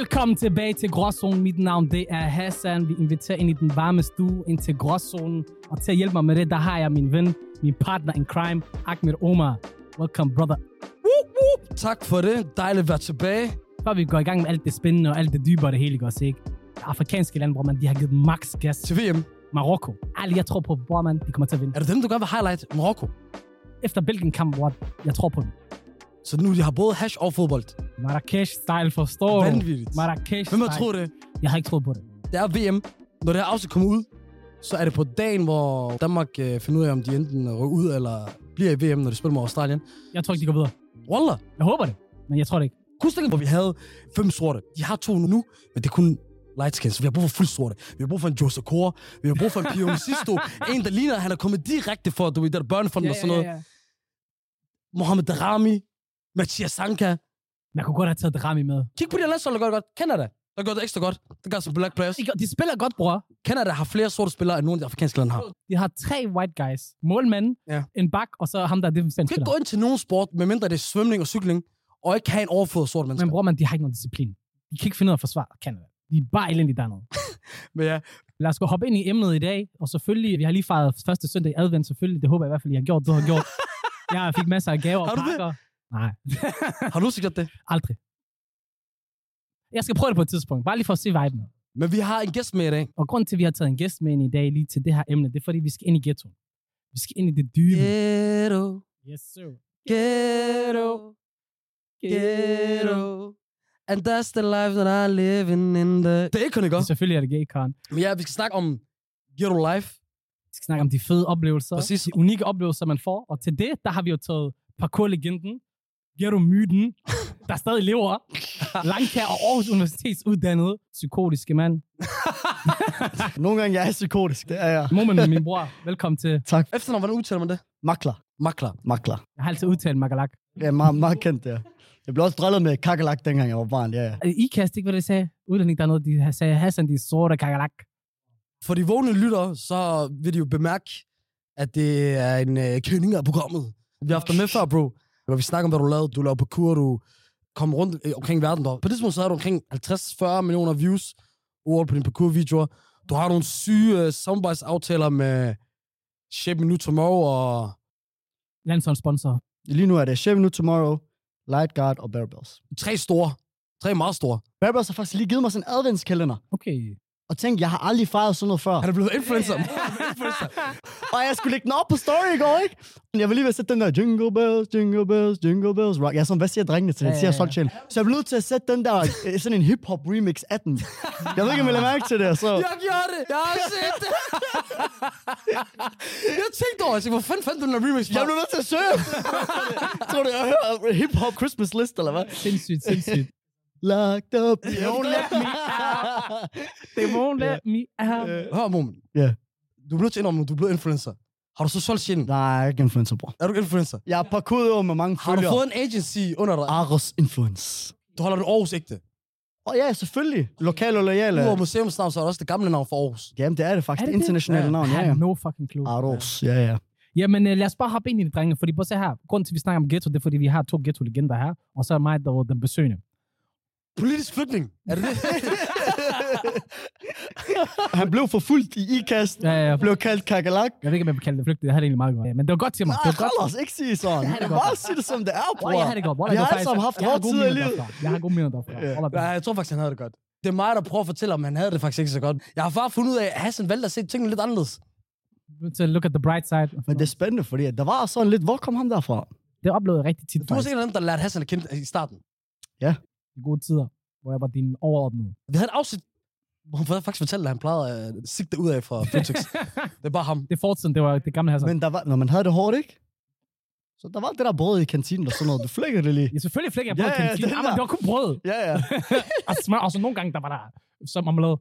Velkommen tilbage til Gråzonen. Mit navn det er Hassan. Vi inviterer ind i den varme stue, ind til Gråzonen. Og til at hjælpe mig med det, der har jeg min ven, min partner in crime, Ahmed Omar. Welcome, brother. Whoop, whoop. Tak for det. Dejligt at være tilbage. Før vi går i gang med alt det spændende og alt det dybere, det hele ikke også, ikke? Afrikanske lande, bror, man, de har givet max gas. Til VM. Marokko. Ærligt, jeg tror på, bror, man, de kommer til at vinde. Er det dem, du gerne vil highlight? Marokko. Efter Belgien-kamp, bror, jeg tror på dem. Så nu de har både hash og fodbold. Marrakesh-style, forstår du? Vanvittigt. Marrakesh-style. Hvem har troet det? Jeg har ikke troet på det. Det er VM. Når det her afsnit kommer ud, så er det på dagen, hvor Danmark øh, finder ud af, om de enten rykker ud eller bliver i VM, når de spiller mod Australien. Jeg tror ikke, de går videre. Wallah. Jeg håber det, men jeg tror det ikke. Husk hvor vi havde fem sorte. De har to nu, men det er kun light skins. Vi har brug for fuld sorte. Vi har brug for en Jose Core. Vi har brug for en Pion Sisto. en, der ligner, at han er kommet direkte for, du ved, der børnefonden og sådan noget. ja. Mohamed Darami. Mathias Sanka. Man kunne godt have taget Drami med. Kig på de her landshold, der gør det godt. Canada, der gør det ekstra godt. Det gør som black players. De, de spiller godt, bror. Canada har flere sorte spillere, end nogle af de afrikanske lande har. De har tre white guys. Målmand, Ja. en bak, og så ham, der er defensiv Du kan ikke gå ind til nogen sport, medmindre det er svømning og cykling, og ikke have en overflod sort mennesker. Men bror, man, de har ikke nogen disciplin. De kan ikke finde ud af at forsvare Canada. De er bare elendige dernede. Men ja, Lad os gå hoppe ind i emnet i dag. Og selvfølgelig, vi har lige fejret første søndag i advent, selvfølgelig. Det håber jeg i hvert fald, I har gjort. Du har gjort. Jeg fik masser af gaver og du det? Nej, har du gjort det? aldrig. Jeg skal prøve det på et tidspunkt, bare lige for at se viben. Men vi har en gæst med i dag. Og grunden til, at vi har taget en gæst med ind i dag lige til det her emne, det er, fordi vi skal ind i ghettoen. Vi skal ind i det dybe. Ghetto, Yes, sir. ghetto, ghetto. And that's the life that I living in the... Det er ikke ikke? Selvfølgelig er det gay, Karen. Men ja, vi skal snakke om ghetto life. Vi skal snakke om de fede oplevelser. Præcis. De unikke oplevelser, man får. Og til det, der har vi jo taget parkour-legenden, ghetto-myten, der stadig lever. Langkær og Aarhus Universitets uddannede psykotiske mand. Nogle gange jeg er psykotisk, det er jeg. Moment, min bror. Velkommen til. Tak. Efternavn, hvordan udtaler man det? Makler. Makler. Makler. Jeg har altid udtalt Magalak. Det er meget, meget kendt, det er. Jeg blev også drillet med kakalak, dengang jeg var barn, ja, ja. I kast ikke, hvad det sagde? Udlænding dernede, de sagde, Hassan, de sorte kagalak. For de vågne lyttere, så vil de jo bemærke, at det er en øh, kending af programmet. Vi har haft dig med før, bro. Hvor vi snakker om, hvad du lavede. Du lavede parkour, du kom rundt øh, omkring verden. Der. På det tidspunkt så havde du omkring 50-40 millioner views over på dine parkour-videoer. Du har nogle syge øh, samarbejdsaftaler med Shape Me New Tomorrow og Landsholdssponsor. Lige nu er det Chevy New Tomorrow, Light Guard og Bear Bells. tre store. Tre meget store. Bear Bells har faktisk lige givet mig sådan en adventskalender. Okay. Og tænk, jeg har aldrig fejret sådan noget før. Han er blevet influencer. Og jeg skulle lægge den op på story i går, ikke? Jeg vil lige ved at sætte den der Jingle Bells, Jingle Bells, Jingle Bells rock. Jeg er sådan, hvad siger drengene til det? Ja, Siger ja, sjæl. Så jeg blev nødt til at sætte den der, øh, sådan en hip-hop remix af den. Jeg ved ikke, om I lader mærke til det, så... Jeg gjorde det. Jeg har set det. jeg tænkte over, jeg tænkte, hvor fanden fandt du den der remix fra? Jeg blev nødt til at søge. Tror du, jeg hører hip-hop Christmas list, eller hvad? Sindssygt, sindssygt. Locked up. They won't let me out. They won't let me out. Hør, moment. Ja. Du er nødt til at indrømme, at du er blevet influencer. Har du så solgt sjælen? Nej, jeg er ikke influencer, bror. Er du ikke influencer? Jeg er parkouret over med mange Har du følgere. fået en agency under dig? Aros Influence. Du holder det Aarhus ægte. Og ja, selvfølgelig. Lokale og loyale. Udover museumsnavn, så er det også det gamle navn for Aarhus. Jamen, det er det faktisk. Er det, internationale Ja. navn, I ja, have ja. no fucking clue. Aros, ja, ja. Jamen, øh, lad os bare hoppe ind i det, drenge, fordi at se her. Grunden til, at vi snakker om ghetto, det er, fordi vi har to ghetto-legender her, og så er mig, der er den besøgende. Politisk flygtning. Er det det? Han blev forfulgt i ikast. Ja, ja, ja. Blev kaldt kakalak. Jeg ved ikke, om jeg kalde det flygtning. Det har det egentlig meget godt. Ja, men det var godt til mig. Nej, Det var godt. os, ikke sige sådan. Ja, er godt. bare sige det, som det er, bror. Jeg har det godt. Bror, Vi det har alle sammen haft jeg gode tider i livet. derfra. Jeg har gode minder derfra. Ja. Jeg tror faktisk, han havde det godt. Det er mig, der prøver at fortælle, om han havde det faktisk ikke så godt. Jeg har bare fundet ud af, at Hassan valgte at se tingene lidt anderledes. To look at the bright side. Men det er spændende, fordi der var sådan lidt, hvor kom ham derfra? det oplevede jeg rigtig tit. Du var en af dem, der lærte Hassan at kende i starten. I gode tider, hvor jeg var din overordnede. Vi havde et afsnit, hvor han faktisk fortalte, at han plejede at sigte ud af fra Føtex. det er bare ham. Det er fortiden, det var det gamle her. Men der var, når man havde det hårdt, ikke? Så der var det der brød i kantinen og sådan noget. Du flækkede det lige. Ja, selvfølgelig flækker jeg brød ja, ja, kantinen. Ja, men der. det var kun brød. Ja, ja. og smør. Og så nogle gange, der var der så marmelade.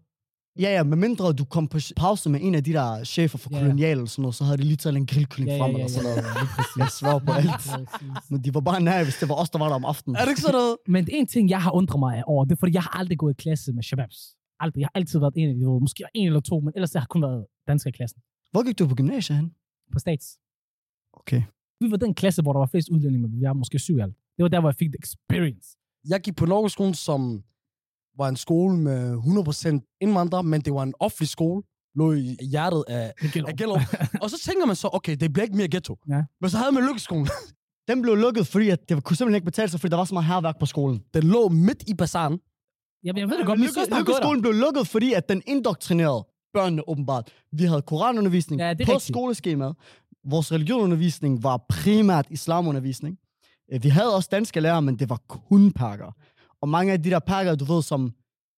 Ja, ja, med mindre du kom på pause med en af de der chefer for Ja, ja. kolonial eller sådan noget, så havde de lige taget en grillkylling Ja, ja, frem ja, eller sådan noget. Jeg svarer på alt. Men de var bare nær, hvis det var os, der var der om aftenen. Er det ikke sådan noget? Men en ting, jeg har undret mig over, det er, fordi jeg har aldrig gået i klasse med shababs. Aldrig. Jeg har altid været en af de, måske en eller to, men ellers har jeg kun været dansker i klassen. Hvor gik du på gymnasiet hen? På stats. Okay. Vi var den klasse, hvor der var flest udlændinge, men vi var måske syv i alt. Det var der, hvor jeg fik the experience. Jeg gik på Norgeskolen, som var en skole med 100% indvandrere, men det var en offentlig skole, lå i hjertet af, gælder. af Gellerup. og så tænker man så, okay, det bliver ikke mere ghetto. Ja. Men så havde man lykkeskolen. Den blev lukket, fordi at det kunne simpelthen ikke betale sig, fordi der var så meget herværk på skolen. Den lå midt i bazaren. Jeg, jeg ved det godt, gået der. Lykkeskolen blev lukket, fordi at den indoktrinerede børnene åbenbart. Vi havde koranundervisning Ja, på rigtigt. skoleskemaet. Vores religionundervisning var primært islamundervisning. Vi havde også danske lærere, men det var kun pakker. Og mange af de der pakker, du ved, som...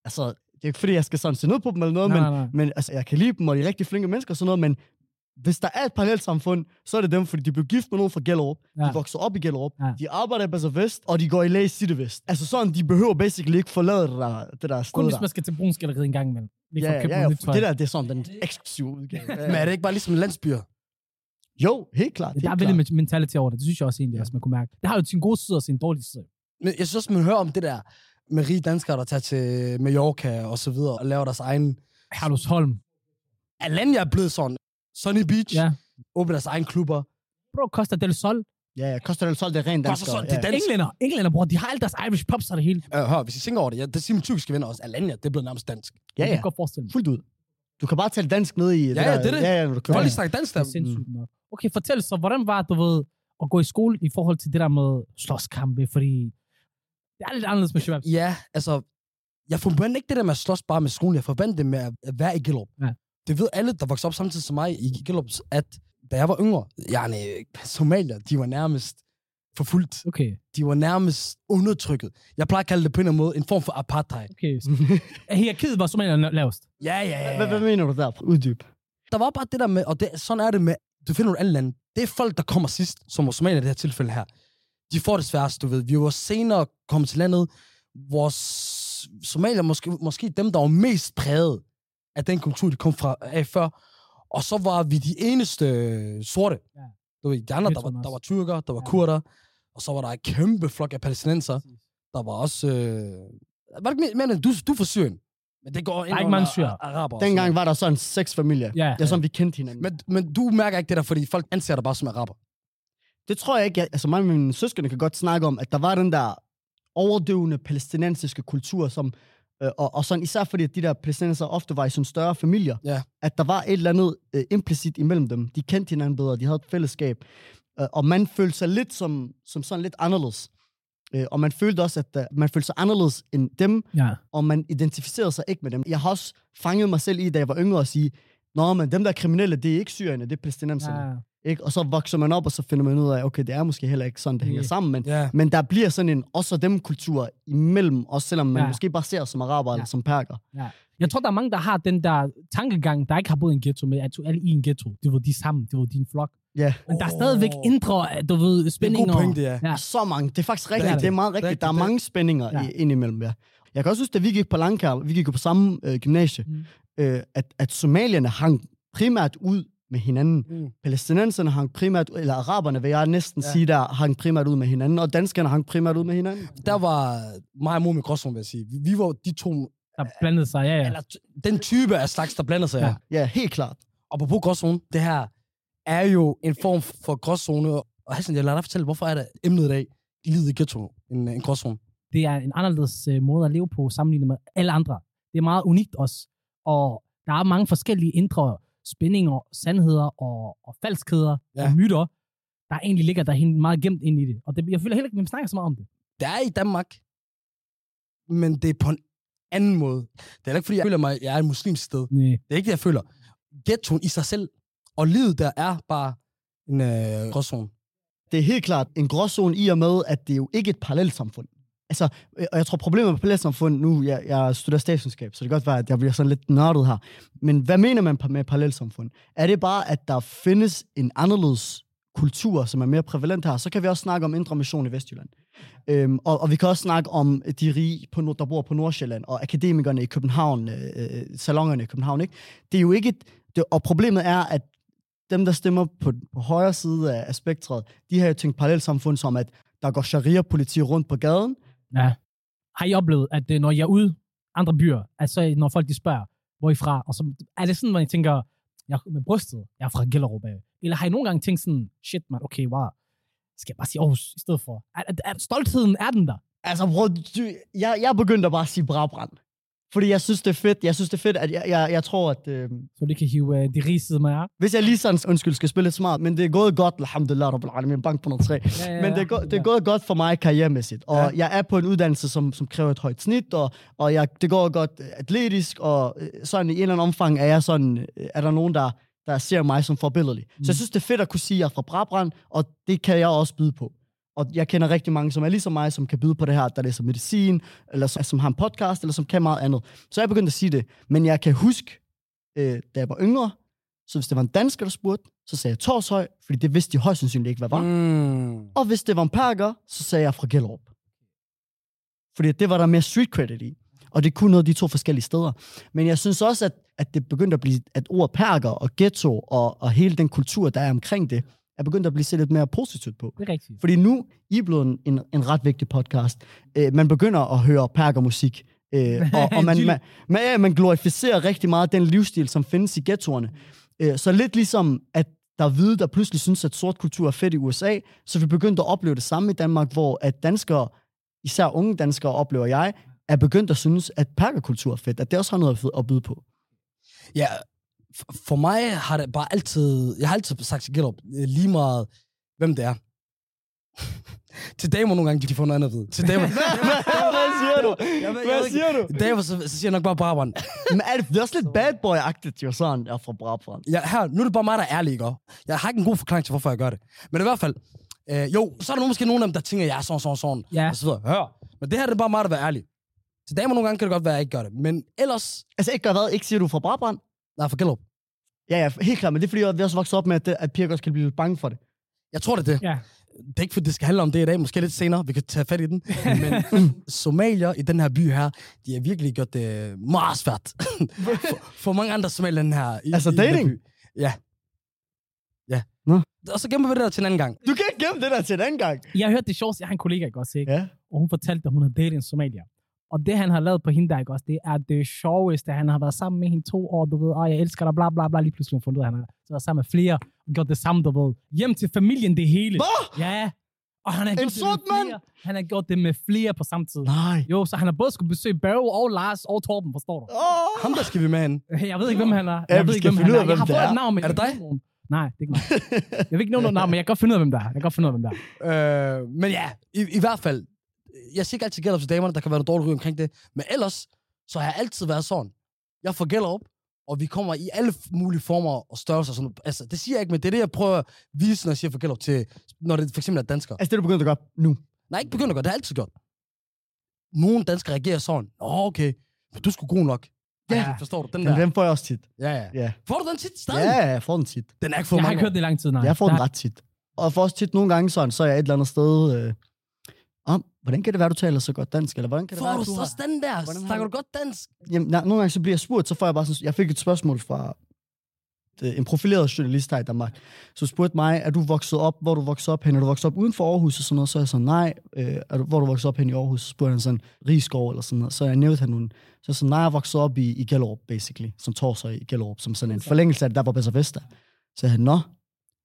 Altså, det er ikke fordi, jeg skal sådan se ned på dem eller noget, Nej, men, nej, men altså, jeg kan lide dem, og de er rigtig flinke mennesker og sådan noget, men hvis der er et parallelt samfund, så er det dem, fordi de blev gift med nogen fra Gellerup, ja. Ja. de voksede op i Gellerup, Ja. ja. de arbejder i Basse Vest, og de går i læge i City Vest. Altså sådan, de behøver basically ikke forlade det der, det der sted Kun hvis man skal til brunsgalleriet en gang imellem. Lige Ja, ja, ja, tøj. det der, det er sådan den eksklusive udgave. Ja, Men er det ikke bare ligesom landsbyer? Jo, helt klart. Ja, Helt der er klart. veldig mentality over det. Det synes jeg også egentlig, også man kunne mærke. Det har jo sin gode side og sin dårlige side. Men jeg synes også, man hører om det der med rige danskere, der tager til Mallorca og så videre, og laver deres egen... Herlufsholm. Alanya er blevet sådan. Sunny Beach. Ja. Åbner deres egen klubber. Bro, Costa del Sol. Ja, ja, Costa del Sol, det er rent Costa danskere. del Sol, det er dansk. Englænder. Englænder, bror. De har alle deres Irish pubs og det hele. Øh, hør, hvis I tænker over det, ja, det siger mine tyrkiske venner også. Alanya, det er blevet nærmest dansk. Ja, ja. kan godt forestille mig. Fuldt ud. Du kan bare tale dansk ned i... Ja, ja, det er det. Ja, ja, når du Folk kører. lige snakker dansk Det der. er sindssygt nok. Okay, fortæl så, hvordan var du ved, at gå i skole i forhold til det der med slåskampe? Fordi det er lidt anderledes med Shabab. Ja, altså, jeg forbandt ikke det der med at slås bare med skolen. Jeg forbandt det med at være i Gellerup. Ja. Det ved alle, der voksede op samtidig som mig i Gellerup, at da jeg var yngre, yani, somalier, de var nærmest forfulgt. Okay, De var nærmest undertrykket. Jeg plejer at kalde det på en eller anden måde en form for apartheid. okay. Hierarkiet var som en lavest. Ja, ja, ja. Hvad, hvad mener du der? Uddyb. Der var bare det der med, og det, sådan er det med, du finder nogle alle lande. Det er folk, der kommer sidst, som var somalier i det her tilfælde her. De får det sværest, du ved. Vi var senere kommet til landet. Vores somalier måske, måske dem, der var mest præget af den kultur, de kom fra af før. Og så var vi de eneste øh, sorte. Ja. Du ved, de andre, Det der var, der var tyrker, der var Ja. kurder. Og så var der en kæmpe flok af palæstinenser. Der var også... Øh, var det ikke mere, du, du er fra Syrien? Men det går ind er ikke mange syrere. a- araber. Dengang var der sådan seks familier. Ja. Det er sådan, vi kendte hinanden. Men, men du mærker ikke det der, fordi folk anser dig bare som araber. Det tror jeg ikke. Jeg, altså mig og mine søskende kan godt snakke om, at der var den der overdøvende palæstinensiske kultur, som, øh, og, og sådan især fordi, at de der palæstinenser ofte var i sådan større familier, Ja. at der var et eller andet øh, implicit imellem dem. De kendte hinanden bedre, de havde et fællesskab, øh, og man følte sig lidt som, som sådan lidt anderledes. Øh, og man følte også, at uh, man følte sig anderledes end dem, Ja. og man identificerede sig ikke med dem. Jeg har også fanget mig selv i, da jeg var yngre, at sige, Nå, men dem der er kriminelle, det er ikke syrerne, det er palæstinenserne. ja. Ikke? Og så vokser man op, og så finder man ud af, okay, det er måske heller ikke sådan, det hænger Nej. sammen, men, Ja. men der bliver sådan en også dem kultur imellem, også selvom man Ja. ja. måske bare ser os som araber ja. eller som perker. Jeg tror, der er mange, der har den der tankegang, der ikke har boet i en ghetto med, at du alle i en ghetto. Det var de sammen, det var din flok. Ja. Men der er stadigvæk indre, du ved, Det er en spændinger. god pointe, ja. Ja. ja. Så mange. Det er faktisk rigtigt. er Det er, det. det er meget rigtigt. Rigtigt, Der er det- mange spændinger Ja. ja. indimellem, ja. Jeg kan også huske, da vi gik på Langkær, vi gik på samme øh, gymnasie, Mm. Øh, at, at somalierne hang primært ud med hinanden. Mm. Palæstinenserne hang primært, eller araberne vil jeg næsten Ja. sige, der hang primært ud med hinanden, og danskerne hang primært ud med hinanden. Der var mig og gråzone, vil jeg sige. Vi, var de to, Der blandede sig, ja, ja. eller den type af slags, der blander sig. Ja. Ja. Ja, helt klart. Og på gråzone, det her er jo en form for gråzone. Og Hassan, jeg lader dig fortælle, hvorfor er det emnet i dag, livet i ghetto, en, en gråzone? det er en anderledes øh, måde at leve på, sammenlignet med alle andre. Det er meget unikt også. Og der er mange forskellige indre spændinger, sandheder og, og falskheder ja. Og myter, der egentlig ligger der meget gemt ind i det. Og det, jeg føler heller ikke, at vi snakker så meget om det. Det er i Danmark, men det er på en anden måde. Det er ikke, fordi jeg føler mig, at jeg er et muslimsk sted. Nej. Det er ikke det, jeg føler. Ghettoen i sig selv, og livet der er bare en øh, gråzone. det er helt klart en gråzone i og med, at det er jo ikke et parallelt samfund. Altså, øh, og jeg tror problemet med parallelsamfund nu jeg, jeg studerer statskundskab, så det kan godt være, at jeg bliver sådan lidt nørdet her. Men hvad mener man med parallelsamfund? Er det bare, at der findes en anderledes kultur, som er mere prævalent her, så kan vi også snakke om indre mission i Vestjylland. Øhm, og, og vi kan også snakke om de rige, på, der bor på Nordsjælland, og akademikerne i København, øh, øh, salongerne i København. Ikke? Det er jo ikke... et- Det, og problemet er, at dem, der stemmer på, på højre side af, af spektret, de har jo tænkt parallelsamfund som, at der går sharia-politi rundt på gaden. Ja. Har I oplevet, at øh, når jeg er ude andre byer, at så når folk de spørger, hvor I fra, og så er det sådan, I tænker, jeg er med brystet, jeg er fra Gellerup af. Eller har I nogle gange tænkt sådan, shit man, okay, wow, skal jeg bare sige Aarhus i stedet for? Er, er, er, stoltheden er den der? Altså, bro, du, jeg, jeg begyndte at bare sige Brabrand. Fordi jeg synes, det er fedt. Jeg synes, det er fedt, at jeg, jeg, jeg tror, at... Øh, Så du kan hive uh, de rige med jer. hvis jeg lige sådan, undskyld, skal spille lidt smart, men det er gået godt, alhamdulillah, rabbil alamin, bank på noget træ. Ja, ja, Men det er, go- det er gået godt for mig karrieremæssigt, og ja. jeg er på en uddannelse, som, som kræver et højt snit, og, og jeg, det går godt øh, atletisk, og øh, sådan i en eller anden omfang er jeg sådan, øh, er der nogen, der, der ser mig som forbilledelig. Mm. Så jeg synes, det er fedt at kunne sige, at jeg er fra Brabrand, og det kan jeg også byde på. Og jeg kender rigtig mange, som er ligesom mig, som kan byde på det her, der læser medicin, eller som, som har en podcast, eller som kan meget andet. Så jeg er begyndt at sige det. Men jeg kan huske, øh, da jeg var yngre, så hvis det var en dansker, der spurgte, så sagde jeg Torshøj, fordi det vidste de højst sandsynligt ikke, hvad var. Mm. Og hvis det var en perker, så sagde jeg fra Gellerup. Fordi det var der mere street credit i. Og det er kun noget af de to forskellige steder. Men jeg synes også, at, at det begyndte at blive, at ord perker og ghetto og, og hele den kultur, der er omkring det, er begyndt at blive set lidt mere positivt på. Det er rigtigt. Fordi nu I er blevet en, en, en ret vigtig podcast. Øh, man begynder at høre perkermusik. Øh, og, og man, man, man, ja, man glorificerer rigtig meget den livsstil, som findes i ghettoerne. Øh, så lidt ligesom, at der er hvide, der pludselig synes, at sort kultur er fedt i USA, så vi begyndte at opleve det samme i Danmark, hvor at danskere, især unge danskere, oplever jeg, er begyndt at synes, at perkerkultur er fedt, at det også har noget at byde på. Ja, for mig har det bare altid... Jeg har altid sagt til Gellerup, øh, lige meget, hvem det er. til damer nogle gange, de får noget andet at vide. Til damer... Hvad siger du? Jeg jeg Hvad siger du? damer, så, så siger jeg nok bare Brabrand. Men er det, det er også lidt bad boy-agtigt, jo sådan, er fra Brabrand. Ja, her, nu er det bare mig, der er ærlig, ikke? Jeg har ikke en god forklaring til, hvorfor jeg gør det. Men i hvert fald, øh, jo, så er der måske nogle af dem, der tænker, jeg er sådan, sådan, sådan. Ja. Og så videre. Hør. Men det her det er bare mig, der er ærlig. Til damer nogle gange kan det godt være, at jeg ikke gør det. Men ellers, Altså ikke gør hvad? Ikke siger du fra Brabrand? Nej, for Gellerup. Ja, ja, helt klart, men det er fordi, at vi også vokset op med, at, at piger også kan blive lidt bange for det. Jeg tror, det er det. Ja. Det er ikke, fordi det skal handle om det i dag. Måske lidt senere. Vi kan tage fat i den. Men somalier i den her by her, de har virkelig gjort det meget svært. for, for mange andre somalier den her i, Altså i den her dating? by. Ja. Ja. Nå. Og så gemmer vi det der til en anden gang. Du kan ikke gemme det der til en anden gang. Jeg har hørt det sjovt, jeg har en kollega, ikke også, ikke? Ja. og hun fortalte, at hun havde datet en somalier. Og det, han har lavet på hende der, ikke også, det er det sjoveste. Han har været sammen med hende to år, du ved, og jeg elsker dig, bla bla bla. Lige pludselig hun fundet ud af, han har været sammen med flere, og gjort det samme, du ved. Hjem til familien, det hele. Hvad? Ja. Og han har En gjort det sort med mand? flere. Han har gjort det med flere på samme tid. Nej. Jo, så han har både skulle besøge Barrow og Lars og Torben, forstår du? Oh. Ham der skal vi med hen. Jeg ved ikke, hvem han er. Ja, jeg vi ved ikke, hvem ud han er. Jeg har det fået et navn, men Er det dig? nogen. Nej, det er ikke mig. Jeg vil ikke nævne noget navn, men jeg kan godt finde ud af, hvem der er. Jeg kan godt finde ud af, hvem der er. Øh, men ja, i, i hvert fald, jeg siger ikke altid gælder til damerne, der kan være noget dårligt ry omkring det, men ellers, så har jeg altid været sådan. Jeg får gælder op, og vi kommer i alle mulige former og størrelser. Sådan, altså, det siger jeg ikke, men det er det, jeg prøver at vise, når jeg siger for gælder til, når det for eksempel er danskere. Altså det, du begynder at gøre nu. Nej, ikke begyndt at gøre, det har altid gjort. Nogle danskere reagerer sådan, åh, okay, men du er sgu god nok. Ja. Ja. Forstår du, den Den, der? den får jeg også tit. Ja, ja. Ja. Får du den tit stadig? Ja, jeg får den tit. Den er ikke fået Jeg har mange ikke hørt det i lang tid, nej. Jeg får Der den ret tit. Og jeg får også tit nogle gange sådan, så er jeg et eller andet sted... Øh, hvordan kan det være, du taler så godt dansk? Eller hvordan kan det Får være, du at du har... den der? Hvordan Snakker du- du godt dansk? Jamen, nej, nogle gange så bliver jeg spurgt, så får jeg bare sådan... Jeg fik et spørgsmål fra øh, en profileret journalist her i Danmark, så spurgte mig, er du vokset op, hvor du vokset op hen? Er du vokset op uden for Aarhus og sådan noget? Så er jeg sådan, nej. Øh, er du, hvor du vokset op hen i Aarhus? Så spurgte han sådan, Rigskov eller sådan noget. Så jeg nævnte han nogle. Så jeg sådan, nej, jeg vokset op i, i Gellerup, basically. Som Torsøj i Gellerup, som sådan en forlængelse af det, der var Bedre Vesta. Så jeg nå,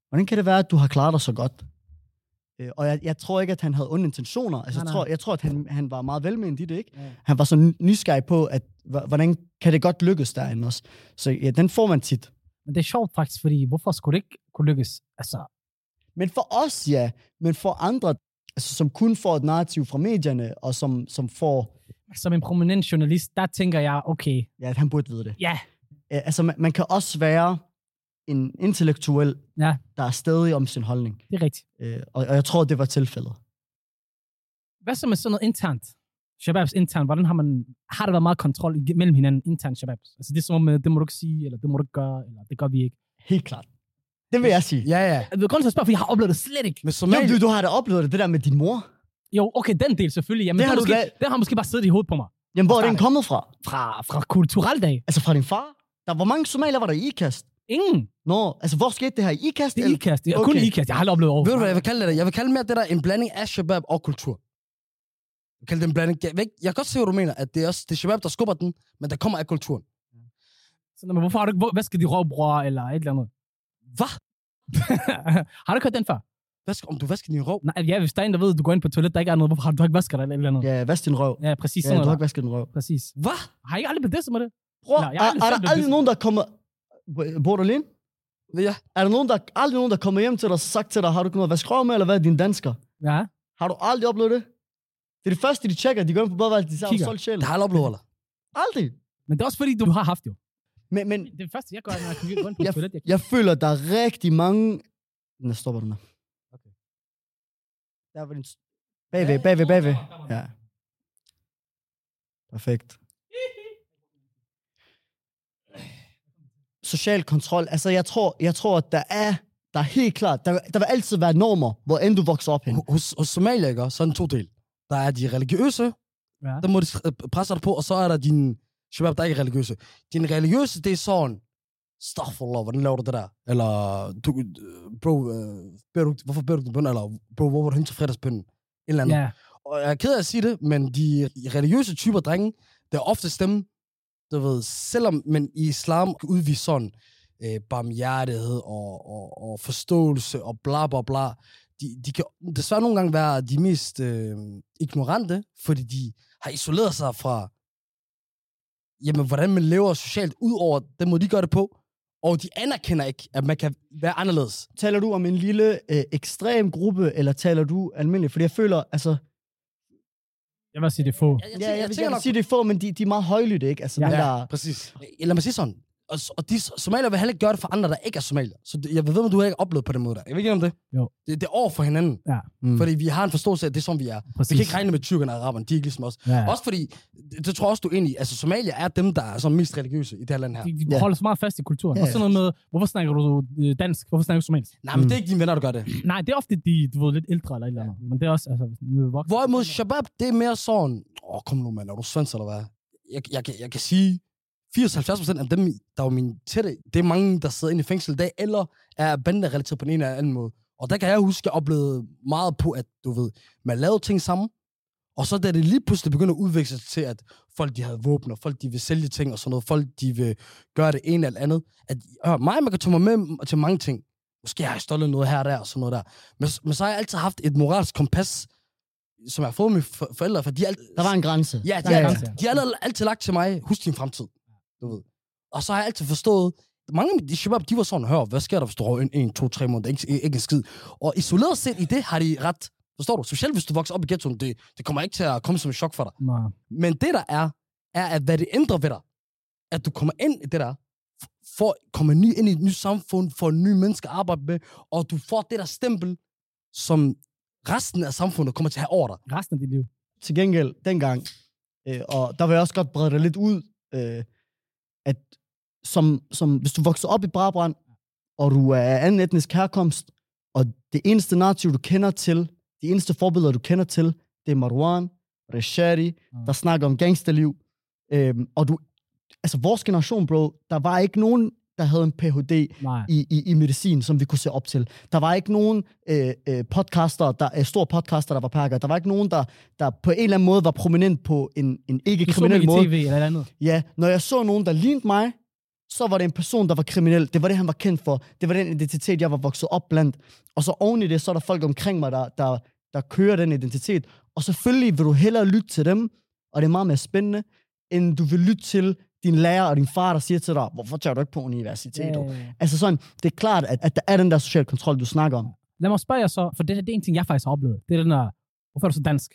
hvordan kan det være, at du har klaret dig så godt? Øh, og jeg, jeg tror ikke, at han havde onde intentioner. Altså, Nej, jeg, nej. tror, jeg tror, at han, han var meget velmenende i det, ikke? Ja. Han var så ny- nysgerrig på, at hvordan kan det godt lykkes derinde også. Så ja, den får man tit. Men det er sjovt faktisk, fordi hvorfor skulle det ikke kunne lykkes? Altså, Men for os, ja. Men for andre, altså, som kun får et narrativ fra medierne, og som, som får... som en prominent journalist, der tænker jeg, okay, Ja, han burde vide det. ja, Ja, altså, man, man kan også være en intellektuel, Ja. der er stadig om sin holdning. det er rigtigt. Øh, og, og jeg tror, det var tilfældet. Hvad så med sådan noget internt? Shababs internt, hvordan har man, har der været meget kontrol mellem hinanden internt Shababs? Altså det er som om, det må du ikke sige, eller det må du ikke gøre, eller det gør vi ikke. Helt klart. Det vil jeg sige. Ja, ja. Jeg vil grund til at spørge, fordi jeg har oplevet det slet ikke. Men Jo, Somalia... du, du har da oplevet det, det der med din mor. Jo, okay, den del selvfølgelig. Jamen, Det det har måske, da- den har måske bare siddet i hovedet på mig. Jamen, hvor er den kommet fra? Fra, fra kulturel dag. Altså fra din far? Der, hvor mange somalier var der i IKAST? Ingen. Nå, altså hvor skete det her? I IKAST? Det er ikast. Det er kun Okay. ikast. Jeg har aldrig oplevet over. Ved du, hvad jeg vil kalde det? Jeg vil kalde mere det der en blanding af shabab og kultur. Jeg vil kalde det en blanding. Jeg, jeg kan godt se, hvad du mener, at det er også det er shabab, der skubber den, men der kommer af kulturen. Så, men hvorfor har du ikke, hvad skal de råbror eller et eller andet? Hvad? har du ikke hørt den før? Vask, om du vasker din røv. Nej, ja, hvis der er en, der ved, at du går ind på toilet, der ikke er noget, hvorfor har du ikke vasket dig eller et eller andet? Ja, vask din røv. Ja, præcis Ja, sådan du har ikke vasket din røv. Præcis. Hvad? Har I aldrig blevet disset med det? Bror, Nej, er, jeg har aldrig er selv der aldrig nogen, der kommer... Bor du alene? Ja. Er der nogen, der, aldrig nogen, der kommer hjem til dig og sagt til dig, har du ikke noget at vaske røv med, eller hvad er din dansker? Ja. Har du aldrig oplevet det? Det er det første, de tjekker. De går ind på badeværelset, de siger, solgt sjæl? Det har oplevet, eller? Aldrig. Men det er også fordi, du har haft jo. Men, men Det er det første, jeg gør, når jeg går ind på Jeg- toilet. Jeg jeg føler, der er rigtig mange... Nå, stopper du nu. Okay. Der var din... Bagved, bagved, bagved. Ja. Perfekt. Social kontrol. Altså, jeg tror, jeg tror, at der er, der er helt klart, der, der vil altid være normer, hvor end du vokser op hen. Hos, hos Somalia, ikke? så er den to del. Der er de religiøse, Ja. der må de øh, presse dig på, og så er der din shabab, der ikke er religiøse. Din religiøse, det er sådan, Astaghfirullah, hvordan laver du det der? Eller, du, øh, bro, øh, beder du, hvorfor beder du din bøn? Eller, bro, hvor var du hen til fredagsbønnen? En eller anden. Ja. Og jeg er ked af at sige det, men de religiøse typer drenge, det er oftest dem, du ved, selvom man i islam kan udvise sådan øh, barmhjertighed og, og, og forståelse og bla bla bla, de, de kan desværre nogle gange være de mest øh, ignorante, fordi de har isoleret sig fra, jamen, hvordan man lever socialt, ud over den måde, de gør det på, og de anerkender ikke, at man kan være anderledes. Taler du om en lille øh, ekstrem gruppe, eller taler du almindeligt? Fordi jeg føler, altså... Jeg vil sige, det er få. Jeg, Jeg, ja, jeg, jeg, jeg vil sige, det er få, men de, de er meget højlytte, ikke? Altså, Ja. ja, Ja, der, præcis. Lad mig sige sådan. Og, og de somalier vil heller ikke gøre det for andre, der ikke er somalier. Så jeg ved, om du har ikke oplevet på den måde der. Jeg ved ikke om det. Jo. Det, det er over for hinanden. Ja. Mm. Fordi vi har en forståelse af, at det er sådan, vi er. Præcis. Vi kan ikke regne med tyrkerne og araberne. De er ikke ligesom os. Ja. Også fordi, det, det tror jeg også, du er enig i. Altså, Somalia er dem, der er sådan mest religiøse i det her land her. De, de Ja. holder så meget fast i kulturen. Ja, Og sådan noget med, hvorfor snakker du øh, dansk? Hvorfor snakker du somalisk? Nej, men Mm. det er ikke dine venner, der gør det. Nej, det er ofte de, du ved, lidt ældre eller et eller andet. Men det er også, altså, voksne. Hvorimod Shabab, det er mere sådan, åh, oh, kom nu, mand, er du svensk eller hvad? Jeg, jeg, jeg, jeg kan sige, 80-70% af dem, der var mine tætte, det er mange, der sidder inde i fængsel i dag, eller er banderelateret på en eller anden måde. Og der kan jeg huske, at jeg oplevede meget på, at du ved, man lavede ting sammen, og så da det lige pludselig begynder at udvikle sig til, at folk de havde våben, og folk de vil sælge ting og sådan noget, folk de vil gøre det ene eller andet, at øh, mig, man kan tage mig med til mange ting. Måske har jeg stjålet noget her og der og sådan noget der. Men, men så har jeg altid haft et moralsk kompas, som jeg har fået med for, forældre, for de alt, der var en grænse. Ja, Der de, er er, grænse, de har altid, altid lagt til mig, husk din fremtid. Du ved. Og så har jeg altid forstået, mange af de shabab, de var sådan, hør, hvad sker der, hvis du røver en, en, to, tre måneder, ikke, ikke en skid. Og isoleret set i det har de ret, forstår du? Specielt hvis du vokser op i ghettoen, det, det kommer ikke til at komme som en chok for dig. Nej. Men det der er, er at hvad det ændrer ved dig, at du kommer ind i det der, f- får, kommer ny ind i et nyt samfund, får nye mennesker at arbejde med, og du får det der stempel, som resten af samfundet kommer til at have over dig. Resten af dit liv. Til gengæld, dengang, øh, og der vil jeg også godt brede det lidt ud, øh, at som, som, hvis du vokser op i Brabrand, og du er af anden etnisk herkomst, og det eneste narrativ, du kender til, de eneste forbilleder, du kender til, det er Marwan, Reshari, Mm. der snakker om gangsterliv. Øhm, og du, altså vores generation, bro, der var ikke nogen, der havde en Ph.D. Nej. i, i, i medicin, som vi kunne se op til. Der var ikke nogen øh, øh, podcaster, der, øh, store podcaster, der var pakker. Der var ikke nogen, der, der på en eller anden måde var prominent på en, en ikke-kriminel mig i måde. tv eller et andet. Ja, når jeg så nogen, der lignede mig, så var det en person, der var kriminel. Det var det, han var kendt for. Det var den identitet, jeg var vokset op blandt. Og så oven i det, så er der folk omkring mig, der, der, der kører den identitet. Og selvfølgelig vil du hellere lytte til dem, og det er meget mere spændende, end du vil lytte til din lærer og din far, der siger til dig, hvorfor tager du ikke på universitetet? Ja, ja, ja. Altså sådan, det er klart, at, at der er den der social kontrol, du snakker om. Lad mig spørge jer så, for det, det er en ting, jeg faktisk har oplevet. Det er den der, hvorfor er du så dansk?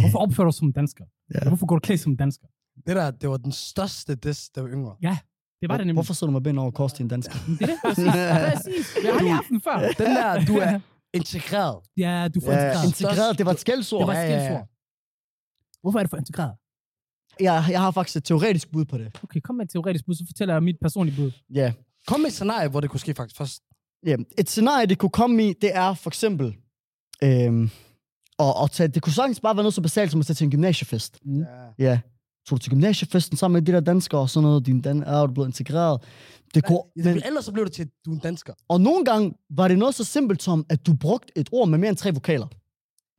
Hvorfor opfører du dig som dansker? Ja. Hvorfor går du klædt som dansker? Det der, det var den største diss, der var yngre. Det var det nemlig. Hvorfor sidder du med ben over kors til en dansker? Det er det, præcis. præcis. Jeg har lige haft den før. Den der, du er integreret. Ja, du får Ja, integreret. integreret, det var et skældsord. Det var Ja, et ja, ja. skældsord. Hvorfor er det for integreret? Jeg, jeg har faktisk et teoretisk bud på det. Okay, kom med et teoretisk bud, så fortæller jeg mit personlige bud. Ja. Kom med et scenarie, hvor det kunne ske faktisk først. ja. Et scenarie, det kunne komme i, det er for eksempel... Øhm, og, og tage, det kunne sagtens bare være noget så basalt som at tage til en gymnasiefest. Mm. Ja. Tog du til gymnasiefesten sammen med de der danskere og sådan noget, din dan er du blevet integreret. Det kunne, Men, men, ellers så blev det til, at du er en dansker. og nogle gange var det noget så simpelt som, at du brugte et ord med mere end tre vokaler.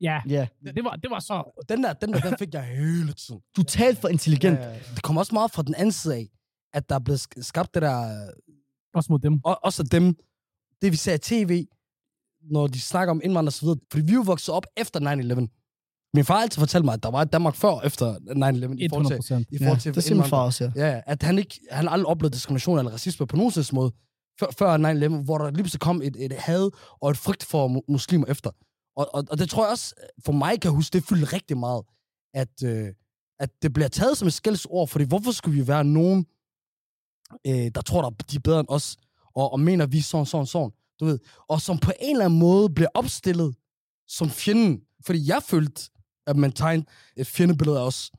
Ja, Ja. det var, det var så... Den der, den der, den fik jeg hele tiden. Du talte for intelligent. Ja, ja. Det kommer også meget fra den anden side af, at der er blevet sk- skabt det der, Også mod dem. og, også dem, det vi ser i tv, når de snakker om indvandrere og så videre. Fordi vi er jo vokset op efter 9-11. Min far altid fortalt mig, at der var et Danmark før og efter 9-11 i forhold 100 til, procent. i Ja, forhold til det siger min far også, ja. Ja, ja, at han ikke, han aldrig oplevede diskrimination eller racisme på nogen måde, før, før 9-11, hvor der lige pludselig kom et, et had og et frygt for mu- muslimer efter. Og, og, og det tror jeg også, for mig kan jeg huske, det fyldte rigtig meget, at, øh, at det bliver taget som et skældsord, fordi hvorfor skulle vi være nogen, øh, der tror, der de er bedre end os, og, og mener, vi er sådan, sådan, sådan, du ved, og som på en eller anden måde bliver opstillet som fjenden. Fordi jeg følte, at man tegnede et fjendebillede af os,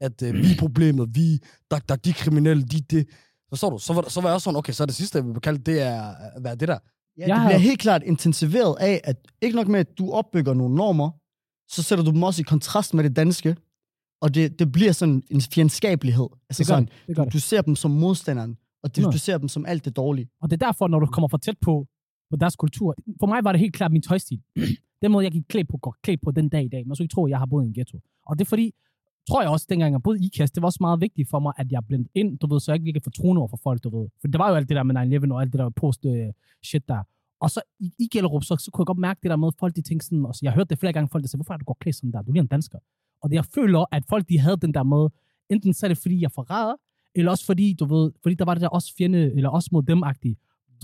at øh, vi er problemet, vi, der, der, de kriminelle, de det. Forstår du? Så var, så var jeg også sådan, okay, så er det sidste, jeg vil kalde, det er, hvad er det der? Ja, Jeg det har- bliver helt klart intensiveret af, at ikke nok med, at du opbygger nogle normer, så sætter du dem også i kontrast med det danske, og det, det bliver sådan en fjendskabelighed. Altså Det gør sådan, det. det, gør du, det. du ser dem som modstanderen, og det, 100. du ser dem som alt det dårlige. Og det er derfor, når du kommer for tæt på, på deres kultur. For mig var det helt klart min tøjstil. den måde, jeg gik klædt på, går klædt på den dag i dag. Man skulle ikke tro, at jeg har boet i en ghetto. Og det er fordi, tror jeg også, dengang jeg boede i IKAST, det var også meget vigtigt for mig, at jeg blev ind, du ved, så jeg ikke virkelig fortroende over for folk, du ved. For det var jo alt det der med 9-11 og alt det der post-shit øh, der. Og så i, i Gellerup, så, så kunne jeg godt mærke det der med, at folk de tænkte sådan, og så jeg hørte det flere gange, folk der sagde, hvorfor er du går klædt sådan der? Du er en dansker. Og det, jeg føler, at folk de havde den der med, enten så er det fordi, jeg forræder, eller også fordi, du ved, fordi der var det der også fjende, eller også mod dem-agtige.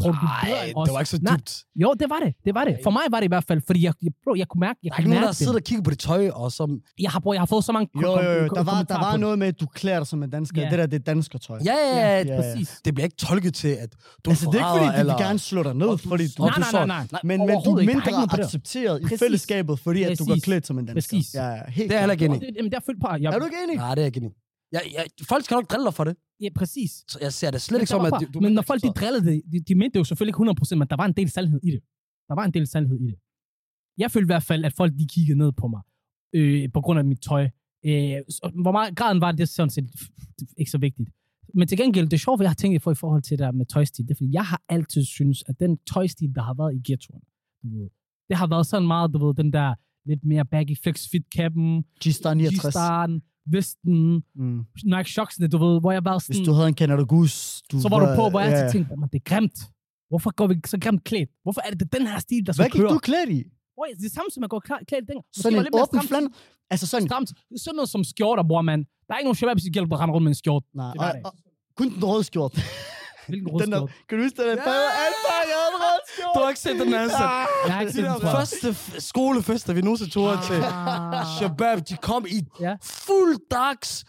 Tror du, du bedre end os? det var ikke så Nej, dybt. jo, det var det. Det var det. For mig var det i hvert fald, fordi jeg, jeg, bro, jeg kunne mærke, jeg Der er kunne ikke nogen, der sidder og kigger på det tøj, og som... Jeg har, bro, jeg har fået så mange Jo, jo, jo. kom- Der var, der var noget med, at du klæder dig som en dansker. Ja. Det der, det er danskertøj. Ja, ja, ja, Ja, præcis. Det bliver ikke tolket til, at du Altså, det er ikke fordi, de eller... vil gerne slå dig ned, Og du- fordi du... Nej, du nej, så- nej, nej. Men, men du er mindre accepteret i fællesskabet, fordi at du går klædt som en dansker. Præcis. Ja, ja, helt Det er heller ikke enig. Det- er følt på, Er du ikke enig? Nej, det er jeg ikke enig. I. Jeg, jeg, folk skal nok drille dig for det. Ja, præcis. Så jeg ser det slet Men ikke som, at du... du men når folk de drillede det, de, de mente det jo selvfølgelig ikke 100%, men der var en del sandhed i det. Der var en del sandhed i det. Jeg følte i hvert fald, at folk de kiggede ned på mig, øh, på grund af mit tøj. Øh, så, hvor meget graden var det, det er sådan set ikke så vigtigt. Men til gengæld, det sjove, jeg har tænkt for i forhold til det der med tøjstil, det er, fordi jeg har altid synes, at den tøjstil, der har været i ghettoen, du ved, det har været sådan meget, du ved, den der lidt mere baggy flex fit kappen, G-Star 69. Vesten, Mm. Nike Shocksene, du ved, hvor jeg var sådan... Hvis du havde en Canada Goose, du så var du på, hvor jeg ja. altid tænkte, man, det er grimt. Hvorfor går vi så grimt klædt? Hvorfor er det, det er den her stil, der så Hvad gik kører? du klædt i? Boy, det er samme som at gå klæ- klædt dengang. Sådan var en åben flander? Altså sådan... Stramt. Sådan noget som skjorter, bror, man. Der er ikke nogen shababs i gælder, der render rundt med en skjort. Nej, Det var og, og, kun den røde skjort. Hvilken rød Den der, skjort? kan du huske den? Ja! Fad, Du har ikke set den her Ah, Jeg har ikke set den, der tror jeg. første f- skolefester, vi nogensinde tog ah. til. Shabab, de kom i Ja. fuld dags,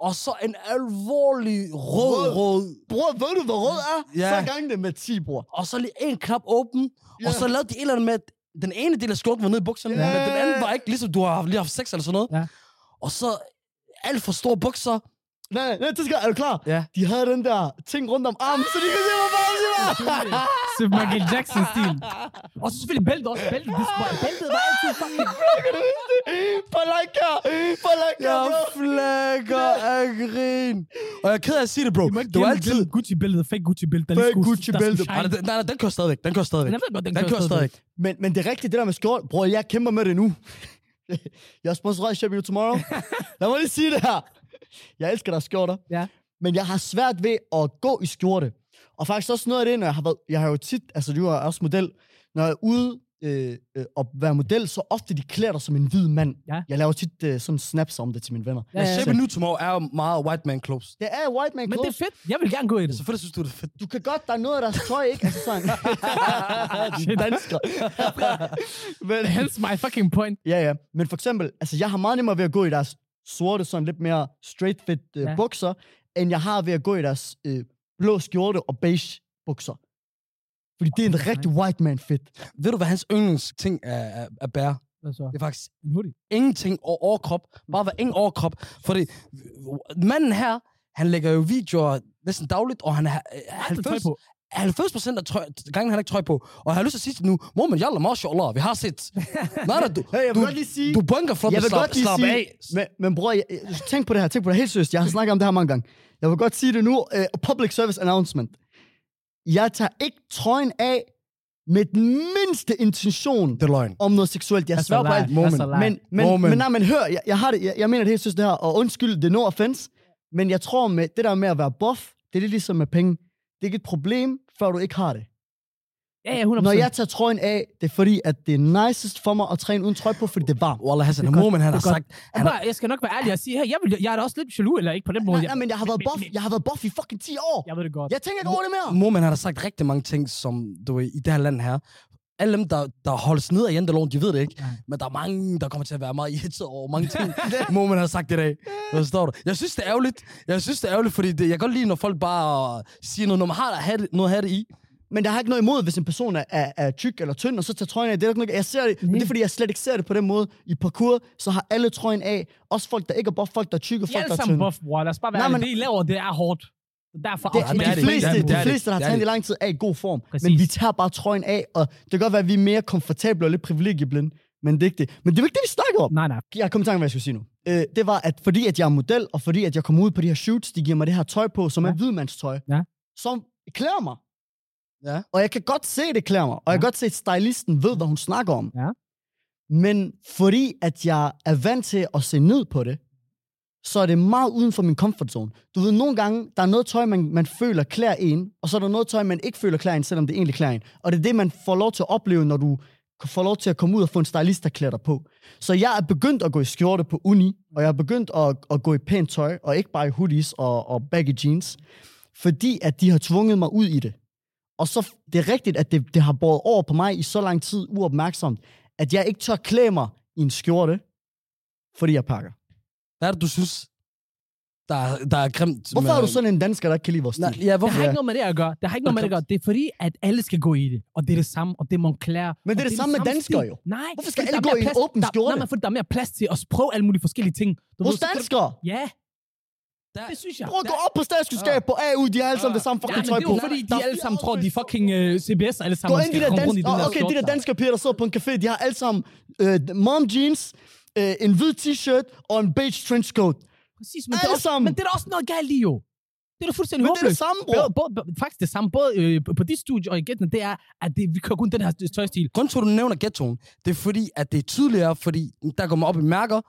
og så en alvorlig rød, Rød. rød. Bror, ved du, hvad rød er? Ja. Så gang det med 10, bror. Og så lige en knap åben, Ja. og så lavede de et eller andet med, at den ene del af skjorten var nede i bukserne, Ja. men den anden var ikke ligesom, du har lige haft sex eller sådan noget. Ja. Og så alt for store bukser. Nej, nej, det skal, er du klar? Ja. De havde den der ting rundt om armen, så de kunne se, hvor meget det var. Så Michael Jackson-stil. Og så selvfølgelig bæltet også. Bæltet, det var, bæltet var altid fucking... Kan du huske det? Palanka! Palanka, Jeg bro! flækker af grin. Og jeg er ked af at sige det, bro. Det var altid... Gucci-bæltet, fake Gucci-bæltet. der Fake lige skulle- Gucci-bæltet. der skulle Nej, nej, nej, den kører stadigvæk. Den kører stadigvæk. Den, Den kører stadigvæk. Men, men det er rigtigt, det der med skjort. Bror, jeg kæmper med det nu. jeg er sponsoreret Shop You Tomorrow. Lad mig lige sige det her. Jeg elsker deres skjorter. Ja. Men jeg har svært ved at gå i skjorte. Og faktisk også noget af det, når jeg har været... Jeg har jo tit... Altså, du er også model. Når jeg er ude øh, øh, og være model, så ofte de klæder dig som en hvid mand. Ja. Jeg laver tit øh, sådan snaps om det til mine venner. Ja, Ja, ja, Shape New Tomorrow er jo meget white man clothes. Det er white man Men det er clothes. fedt. Jeg vil gerne gå i det. Selvfølgelig synes du, det er fedt. Du kan godt, der er noget af deres tøj, ikke? Altså sådan... de er danskere. Men, Hence my fucking point. Ja, ja. Men for eksempel, altså jeg har meget nemmere ved at gå i deres sorte, sådan lidt mere straight fit øh, ja. bukser, end jeg har ved at gå i deres øh, blå skjorte og beige bukser. Fordi det er en Okay, rigtig white man fit. Ved du, hvad hans yndlingsting er, er, er bære? Hvad så? Det er faktisk En hoodie. ingenting over overkrop. Bare være ingen overkrop. Fordi manden her, han lægger jo videoer næsten dagligt, og han er øh, Altid tøj 90, på. 90 procent af trøj, gangen, han har ikke trøj på. Og jeg har lyst til at sige til nu, mor, men jalla, mashallah, vi har set. Nej, du, Hey, jeg vil du, godt lige sige... du bunker flot, jeg vil slap, godt lige slap sige, af. Men, men bror, jeg, tænk på det her, tænk på det helt seriøst. Jeg har snakket om det her mange gange. Jeg vil godt sige det nu. Uh, public service announcement. Jeg tager ikke trøjen af med den mindste intention Det løgn. om noget seksuelt. Jeg sværger på alt. Moment. Men, men, Moment. men, nej, men hør, jeg, jeg, har det, jeg, jeg mener det helt synes det her, og undskyld, det er no offense, men jeg tror med det der med at være buff, det er lidt ligesom med penge. Det er ikke et problem, før du ikke har det. Ja, ja, 100%. Når jeg tager trøjen af, det er fordi, at det er nicest for mig at træne uden trøje på, fordi det er varmt. Wallah Hassan, Det er godt, Momen, han det har er sagt... Han har, jeg skal nok være ærlig og sige, her, jeg, vil, jeg er da også lidt jaloux, eller ikke på den måde. Nej, nej, men jeg har været buff, jeg har været buff i fucking 10 år. Jeg ved det godt. Jeg tænker ikke over det mere. Momen, han har sagt rigtig mange ting, som du i det her land her. Alle dem, der, der holdes ned af janteloven, de ved det ikke. Ja. Men der er mange, der kommer til at være meget irriteret over mange ting, Momen har sagt i dag. Hvad står du? Jeg synes, det er ærgerligt. Jeg synes, det er ærgerligt, fordi det, jeg kan godt lide, når folk bare siger noget, når man har at have det, noget at have det i. Men jeg har ikke noget imod, hvis en person er, er, er tyk eller tynd, og så tager trøjen af. Det er der ikke noget, jeg ser det, men det er fordi, jeg slet ikke ser det på den måde. I parkour, så har alle trøjen af. Også folk, der ikke er buff, folk, der er tykke, er folk, der alle er sammen tynde. buff, bror. Lad os bare være Nej, men- Det, I laver, det er hårdt. Derfor Det, de det. fleste, det er det, de fleste, der har trænet i lang tid, er i god form. Præcis. Men vi tager bare trøjen af, og det kan godt være, at vi er mere komfortable og lidt privilegieblinde. Men det er ikke det. Men det er jo ikke det, vi snakker om. Nej, nej. Jeg kom i tanke om, hvad jeg skulle sige nu. Øh, det var, at fordi at jeg er model, og fordi at jeg kommer ud på de her shoots, de giver mig det her tøj på, som Ja. er hvidmandstøj, Ja. som klæder mig. Ja. Og jeg kan godt se, det klæder mig. Og jeg kan godt se, at stylisten ved, hvad hun snakker om. Ja. Men fordi at jeg er vant til at se ned på det, så er det meget uden for min comfort zone. Du ved, nogle gange, der er noget tøj, man, man føler klæder en, og så er der noget tøj, man ikke føler klæder en, selvom det egentlig klæder en. Og det er det, man får lov til at opleve, når du får lov til at komme ud og få en stylist, der klæder dig på. Så jeg er begyndt at gå i skjorte på uni, og jeg er begyndt at, at gå i pænt tøj, og ikke bare i hoodies og, og baggy jeans, fordi at de har tvunget mig ud i det. Og så det er rigtigt, at det, det har båret over på mig i så lang tid uopmærksomt, at jeg ikke tør klæde mig i en skjorte, fordi jeg pakker. Hvad er det, du synes, der, er- der er grimt? Hvorfor med- er du sådan en dansker, der ikke kan lide vores stil? Nej, ja, Det hvorfor? har ikke noget med det at gøre. Det har ikke noget med det at gøre. Det er fordi, at alle skal gå i det. Og det er det samme, og det er Moncler. Men det er og det samme med danskere jo. Nej. Hvorfor skal alle er gå i en åben skjorte? Nej, men fordi der er mere plads til at prøve alle mulige forskellige ting. Du Hos danskere! Ja, Der, det synes jeg. Prøv at gå op på statskundskab på AU, de har alle sammen det samme Ja, fucking men tøj det er på. jo fordi, de er alle sammen tror, de er fucking uh, CBS alle sammen. Gå ind de der komme rundt i danske, okay, de der danske piger, der sidder på en café, de har alle sammen øh, mom jeans, øh, en hvid t-shirt og en beige trenchcoat. Præcis, men det, er også, sammen. men det er også noget galt i, jo. Det er da fuldstændig Men det er det håbløst. samme, bror. Både, både, faktisk det samme, både øh, på dit studie og i Gætten, det er, at det, vi kører kun den her tøjstil. Grunden til, at du nævner ghettoen, det er fordi, at det er tydeligere, fordi der går man op i mærker,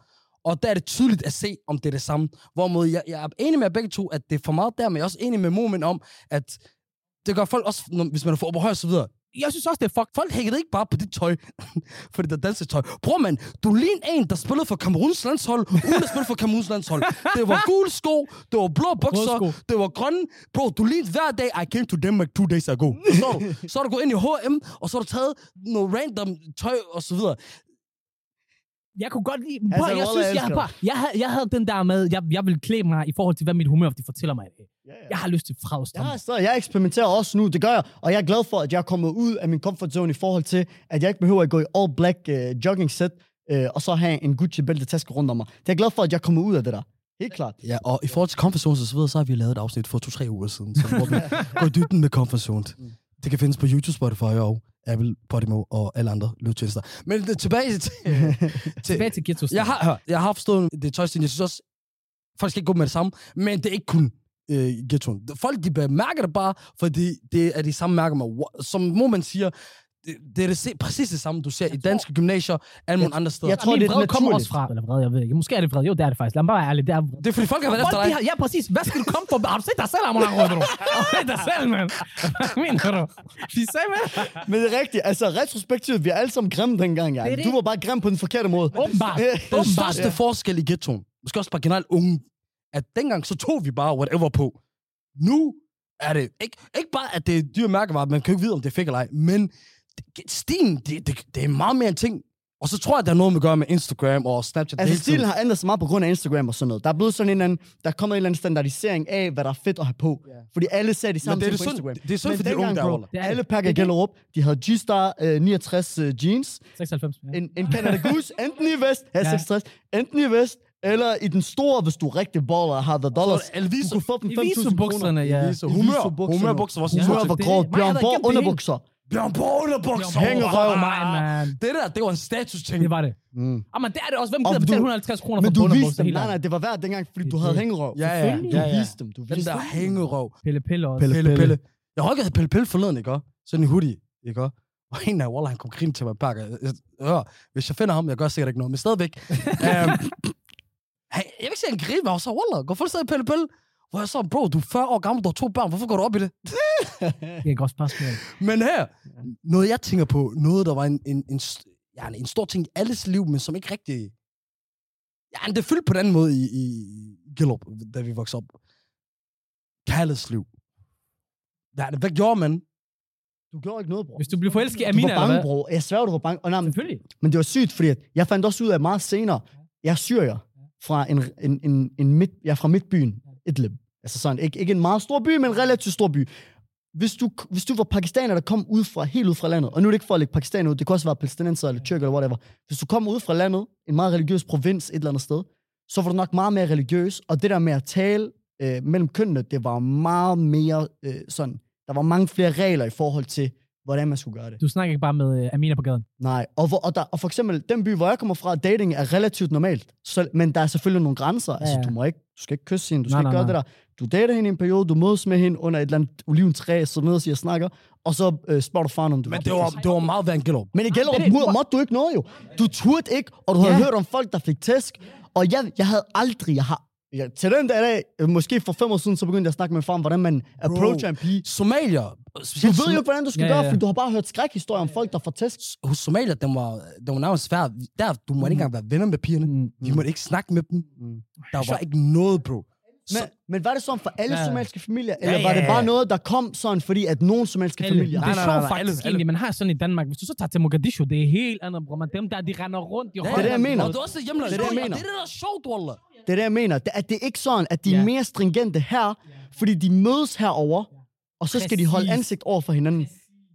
og der er det tydeligt at se, om det er det samme. Hvorimod jeg, jeg er enig med begge to, at det er for meget der, men jeg er også enig med Momen om, at det gør folk også, når, hvis man er for og så videre. Jeg synes også, det er fuck. Folk hænger ikke bare på dit tøj, fordi det er dansk tøj. Bror man, du ligner en, der spillede for Kameruns landshold, uden at spille for Kameruns landshold. Det var gule sko, det var blå bukser, det var grønne. Bro, du lignede hver dag, I came to Denmark two days ago. Så, så har du gået ind i H&M, og så har du taget noget random tøj og så videre. Jeg kunne godt lide... Altså, Altså, jeg synes, jeg, bare, jeg, havde, jeg havde den der med, jeg, jeg vil klæde mig i forhold til, hvad mit humør de fortæller mig dag. Jeg har lyst til fraust. Jeg, har stadig, jeg eksperimenterer også nu, det gør jeg, og jeg er glad for, at jeg er kommet ud af min comfort zone i forhold til, at jeg ikke behøver at gå i all black uh, jogging set, uh, og så have en Gucci bælte taske rundt om mig. Det er jeg glad for, at jeg er kommet ud af det der. Helt klart. Ja, og i forhold til comfort zones og så videre, så har vi lavet et afsnit for to-tre uger siden, så hvor vi går i dybden med comfort zones. Det kan findes på YouTube, Spotify og Apple, Podimo og alle andre lydtjenester. Men det- tilbage til... til Tilbage til ghetto. jeg, har, hør, jeg har forstået det tøjstil. Jeg synes også, folk skal ikke gå med det samme, men det er ikke kun øh, ghettoen. Folk, de bemærker det bare, fordi det er de samme mærker, man, som må man siger, det, det er det, præcis det samme, du ser i danske gymnasier, alle mulige andre steder. jeg tror, det er kommer også fra. Eller vrede, jeg ved ikke. Måske er det vrede. Jo, det er det faktisk. Lad mig bare være ærlig. Det er Det er fordi, folk har været efter Folk, de dig. har, ja, præcis. Hvad skal du komme for? Har du set dig selv, Amon Arro, bro? Har du set dig selv, mand? Hvad mener du? De sagde, man. Men det er rigtigt. Altså, retrospektivt, vi er alle sammen grimme dengang, det. Du var bare grim på den forkerte måde. Åbenbart. Den største forskel i ghettoen, måske også bare generelt unge, at dengang så tog vi bare whatever på. Nu er det ikke, ikke bare, at det er dyre mærkevarer, man kan jo ikke vide, om det er fake eller ej, men det- stilen, det, det, det er meget mere en ting. Og så tror jeg, der er noget med at gøre med Instagram og Snapchat. Altså, stilen har ændret sig meget på grund af Instagram og sådan noget. Der er blevet sådan en eller anden, der er kommet en eller anden standardisering af, hvad der er fedt at have på. Ja. Fordi alle ser de samme er ting det på synd, Instagram. det er Men for de unge der, bro, Wallah. Det er Alle pakker er. Gellerup, de havde G-Star øh, 69 øh, jeans, 96. Ja. en, en Canada Goose, enten i vest. Ja. 66, enten i vest, eller i den store, hvis du er rigtig baller og har the dollars. Så Elvis Du kunne få dem I 5.000 kroner. visobukserne, ja. Humør. Humørbukserne var sådan. Humør var det- grov. mig, Bjørn havde Borg underbukser. Bjørn Borg underbukser. Hængerøv. mig, man. Det der, det var en status-ting. Det var det. Mm. Ah, men det er det også. Hvem gider betale 150 kroner Men for du underbukser viste dem. helt Nej, nej, det var hver dengang, fordi du havde hængerøv. Ja, ja, Du viste dem. Du viste der dem. hængerøv. Pelle Pelle også. Pelle. Pelle, Pelle. Jeg rykkede Pelle Pelle forleden, ikke? også? Sådan en hoodie, ikke? også? Og en af Wallah, han kom grine til mig pakker. Ja, hvis jeg finder ham, jeg gør sikkert ikke noget, men stadigvæk. han, jeg vil ikke sige, han griner, men jeg var så, Wallah, gå fuldstændig Pelle Pelle. Hvor jeg så, bro, du er 40 år gammel, du har to børn, hvorfor går du op i det? Det er et godt spørgsmål. Men her, noget jeg tænker på, noget der var en, en, en, ja, en stor ting i alles liv, men som ikke rigtig... Ja, det fyldte på den måde i, i Gellup, da vi voksede op. Kærlighedsliv. Ja, hvad gjorde man? Du gjorde ikke noget, bror. Hvis du blev forelsket i Du Amina, var eller bange, hvad? bror. Jeg sværger, du var bange. Og nej, men, Selvfølgelig. men det var sygt, fordi at jeg fandt også ud af meget senere, jeg er syrier fra en, en, en, en midt, jeg er fra midtbyen, Idlib. Altså sådan, ikke, ikke en meget stor by, men en relativt stor by. Hvis du, hvis du var pakistaner, der kom ud fra, helt ud fra landet, og nu er det ikke for at lægge Pakistan ud, det kan også være palæstinenser eller tyrker eller whatever. Hvis du kom ud fra landet, en meget religiøs provins et eller andet sted, så var du nok meget mere religiøs, og det der med at tale øh, mellem kønnene, det var meget mere øh, sådan, der var mange flere regler i forhold til, hvordan man skulle gøre det. Du snakker ikke bare med øh, Amina på gaden. Nej, og, hvor, og, der, og for eksempel, den by, hvor jeg kommer fra, dating er relativt normalt. Så, men der er selvfølgelig nogle grænser. Ja, Ja, altså, du, må ikke, du skal ikke kysse hende, du skal Nej, ikke nej, gøre det der. Du dater hende i en periode, du mødes med hende under et eller andet oliventræ, så mødes I og snakker, og så øh, spørger du faren, om du Men det var, det var meget værd en Gellup. Men i Gellerup det er det. må, måtte du ikke noget jo. Du turde ikke, og du havde Ja. hørt om folk, der fik tæsk. Og jeg, jeg havde aldrig, jeg har, jeg, til den dag, i dag, øh, måske for fem år siden, så begyndte jeg at snakke med far om, hvordan man approacher en pige. Somalier, Du ved jo ikke, hvordan du skal Ja, gøre, ja, ja. fordi du har bare hørt skrækhistorier om folk, der får tæsk. hos Somalier, den var, den var nærmest svær. Der, du måtte ikke engang være venner med pigerne. Mm. Vi måtte ikke snakke med dem. Mm. Der var ikke noget, bro. Men, men var det sådan for alle Ja. ja. somaliske familier, eller Ja, var det ja, bare ja. noget, der kom sådan, fordi at nogle somaliske Alle. familier... Det er sjovt faktisk alle- egentlig, man har sådan i Danmark. Hvis du så tager til Mogadishu, det er helt andet, bror. Dem der, de render rundt. De det er det, jeg mener. Og det er også hjemland. Det er det, jeg mener. Det er det, der er sjovt, Wallah. Det er det, jeg mener. Det, at det er ikke sådan, at de er Ja. mere stringente her, fordi de mødes herover, og så skal de holde Præcis. ansigt over for hinanden.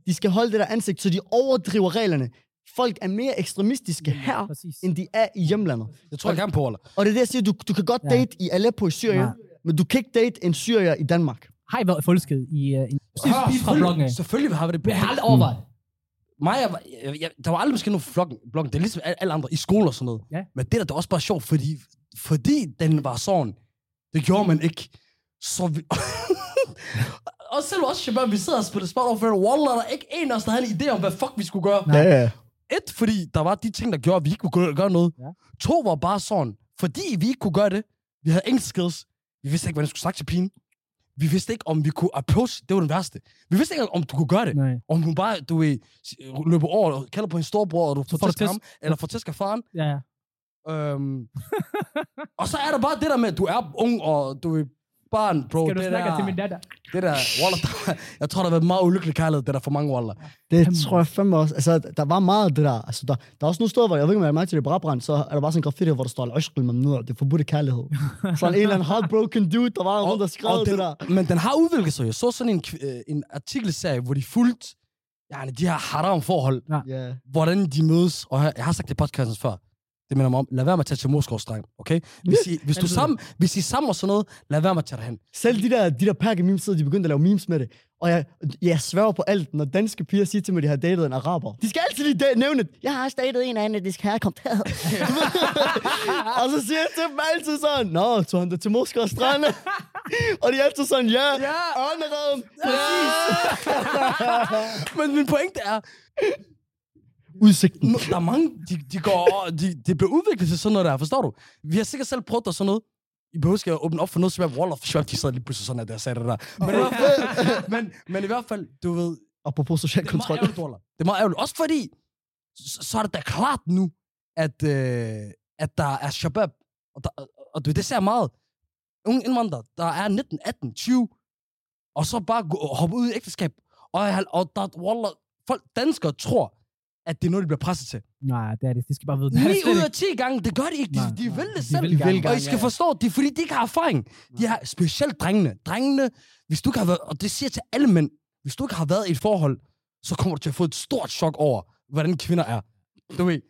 De skal holde det der ansigt, så de overdriver reglerne. Folk er mere ekstremistiske her, Præcis. end de er i hjemlandet. Det tror jeg gerne på, Wallah. Og det er det, jeg siger, du, du kan godt Ja. date i Aleppo i Syrien, Nej. men du kan ikke date en syrier i Danmark. Har I været forelsket i uh, en... Hør, fra bloggen af? selvfølgelig, har vi det. Det har jeg aldrig overvejet. Mig, jeg, jeg, jeg, der var aldrig måske nogen floggen, bloggen. Det er ligesom alle, alle andre i skole og sådan noget. Ja. Men det der, det var også bare sjovt, fordi, fordi den var sådan, det gjorde man ikke. Så vi... og selv også, Shabab, vi sidder og spiller spot over for Wallah, der er ikke en af os, der havde en idé om, hvad fuck vi skulle gøre. Nej. ja. Et, fordi der var de ting, der gjorde, at vi ikke kunne gøre- noget. Ja. To var bare sådan, fordi vi ikke kunne gøre det, vi havde ingen skills, vi vidste ikke, hvordan vi skulle snakke til pigen. Vi vidste ikke, om vi kunne approach, det var den værste. Vi vidste ikke, om du kunne gøre det. Nej. Om hun bare, du ved, løber over og kalder på en storbror, og du får tæsk ham, eller får tæsk af faren. Ja, ja. Øhm, og så er der bare det der med, at du er ung, og du er barn, bro. Skal du det snakke der, til min datter? Det der, Wallah, der, jeg tror, der har været meget ulykkelig kærlighed, det der for mange Wallah. Det tror jeg fandme også. Altså, der var meget det der. Altså, der, der er også nogle steder, hvor jeg ved ikke, om jeg har mærket til det i Brabrand, så er der bare sådan en graffiti, hvor der står, al med nu, det er forbudte kærlighed. sådan en eller anden heartbroken dude, der var rundt og skrev det der. Men den har udviklet sig. Jeg så sådan en, øh, en artikelserie, hvor de fulgte ja, de her haram forhold, Ja. hvordan de mødes. Og jeg, jeg har sagt det i podcasten før. Det minder mig om, lad være med at tage til Moskov, dreng, okay? Hvis I, hvis, du sammen, hvis I sammen og sådan noget, lad være med at tage derhen. Selv de der, de der perke memes, de begyndte at lave memes med det. Og jeg, jeg sværger på alt, når danske piger siger til mig, at de har datet en araber. De skal altid lige da- nævne, jeg har også datet en af en etnisk herkomst. og så siger jeg til dem altid sådan, Nå, tog han det til Moskva strande? og de er altid sådan, ja, Ja. ånderum. Men min pointe er, Udsigten. der er mange, de, de går, de, de bliver udviklet til sådan noget der, forstår du? Vi har sikkert selv prøvet der sådan noget. I behøver ikke at åbne op for noget, som er Wall of Shop, de sad lige pludselig sådan, at jeg sagde det der. Men, i fald, men, men i hvert fald, du ved, Apropos social det er meget kontrol. ærgerligt. Det er meget ærgerligt. Også fordi, så, så er det da klart nu, at, øh, at der er shabab. Og, der, og det ser meget. Unge indvandrere, der er 19, 18, 20, og så bare gå, hoppe ud i ægteskab. Og, og der, Waller, folk, danskere tror, at det er noget, de bliver presset til. Nej, det er det. Det skal bare vide. Det er 9 slet ud af ikke. 10 gange, det gør de ikke. De, Nej, de vil det De selv. vil gerne, og I skal ja. forstå, det er fordi, de ikke har erfaring. De har specielt drengene. Drengene, hvis du ikke har været, og det siger til alle mænd, hvis du ikke har været i et forhold, så kommer du til at få et stort chok over, hvordan kvinder er. Du ved,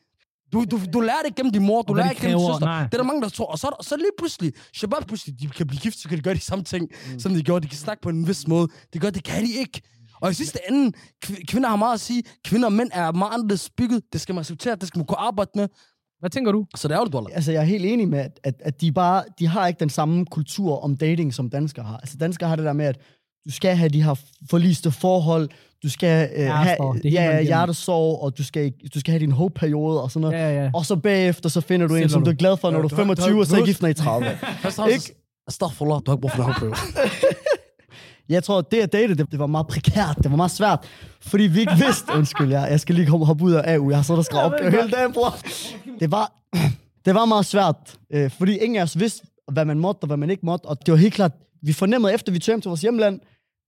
du, du, du lærer det ikke gennem din mor, du lærer de ikke gennem din søster. nej. Det er der mange, der tror. Og så, så lige pludselig, Shabab pludselig, de kan blive gift, så kan de gøre de samme ting, mm. som de gjorde. De kan snakke på en vis måde. Det gør, det kan de ikke. Og i sidste ende, kv- kvinder har meget at sige. Kvinder og mænd er meget anderledes bygget. Det skal man acceptere, det skal man kunne arbejde med. Hvad tænker du? Så det er jo det, Dollar. Altså, jeg er helt enig med, at, at, at de bare, de har ikke den samme kultur om dating, som danskere har. Altså, danskere har det der med, at du skal have de her forliste forhold, du skal øh, have ja, hjertesorg, og du skal, du skal have din hope-periode og sådan noget. Ja, ja. Og så bagefter, så finder du en, Sælger som du. du er glad for, når Ja, du du er har- 25, du har- og så er du I har- gift, når I er 30. Først og fremmest, Astaghfirullah, du har ikke brug for det her Jeg tror, det at date, det, det var meget prekært. Det var meget svært. Fordi vi ikke vidste... Undskyld, jeg, jeg skal lige komme hoppe ud af AU. Jeg har siddet og skrevet op hele dagen, bror. Det var, det var meget svært. Øh, fordi ingen af os vidste, hvad man måtte og hvad man ikke måtte. Og det var helt klart, vi fornemmede efter vi tog hjem til vores hjemland,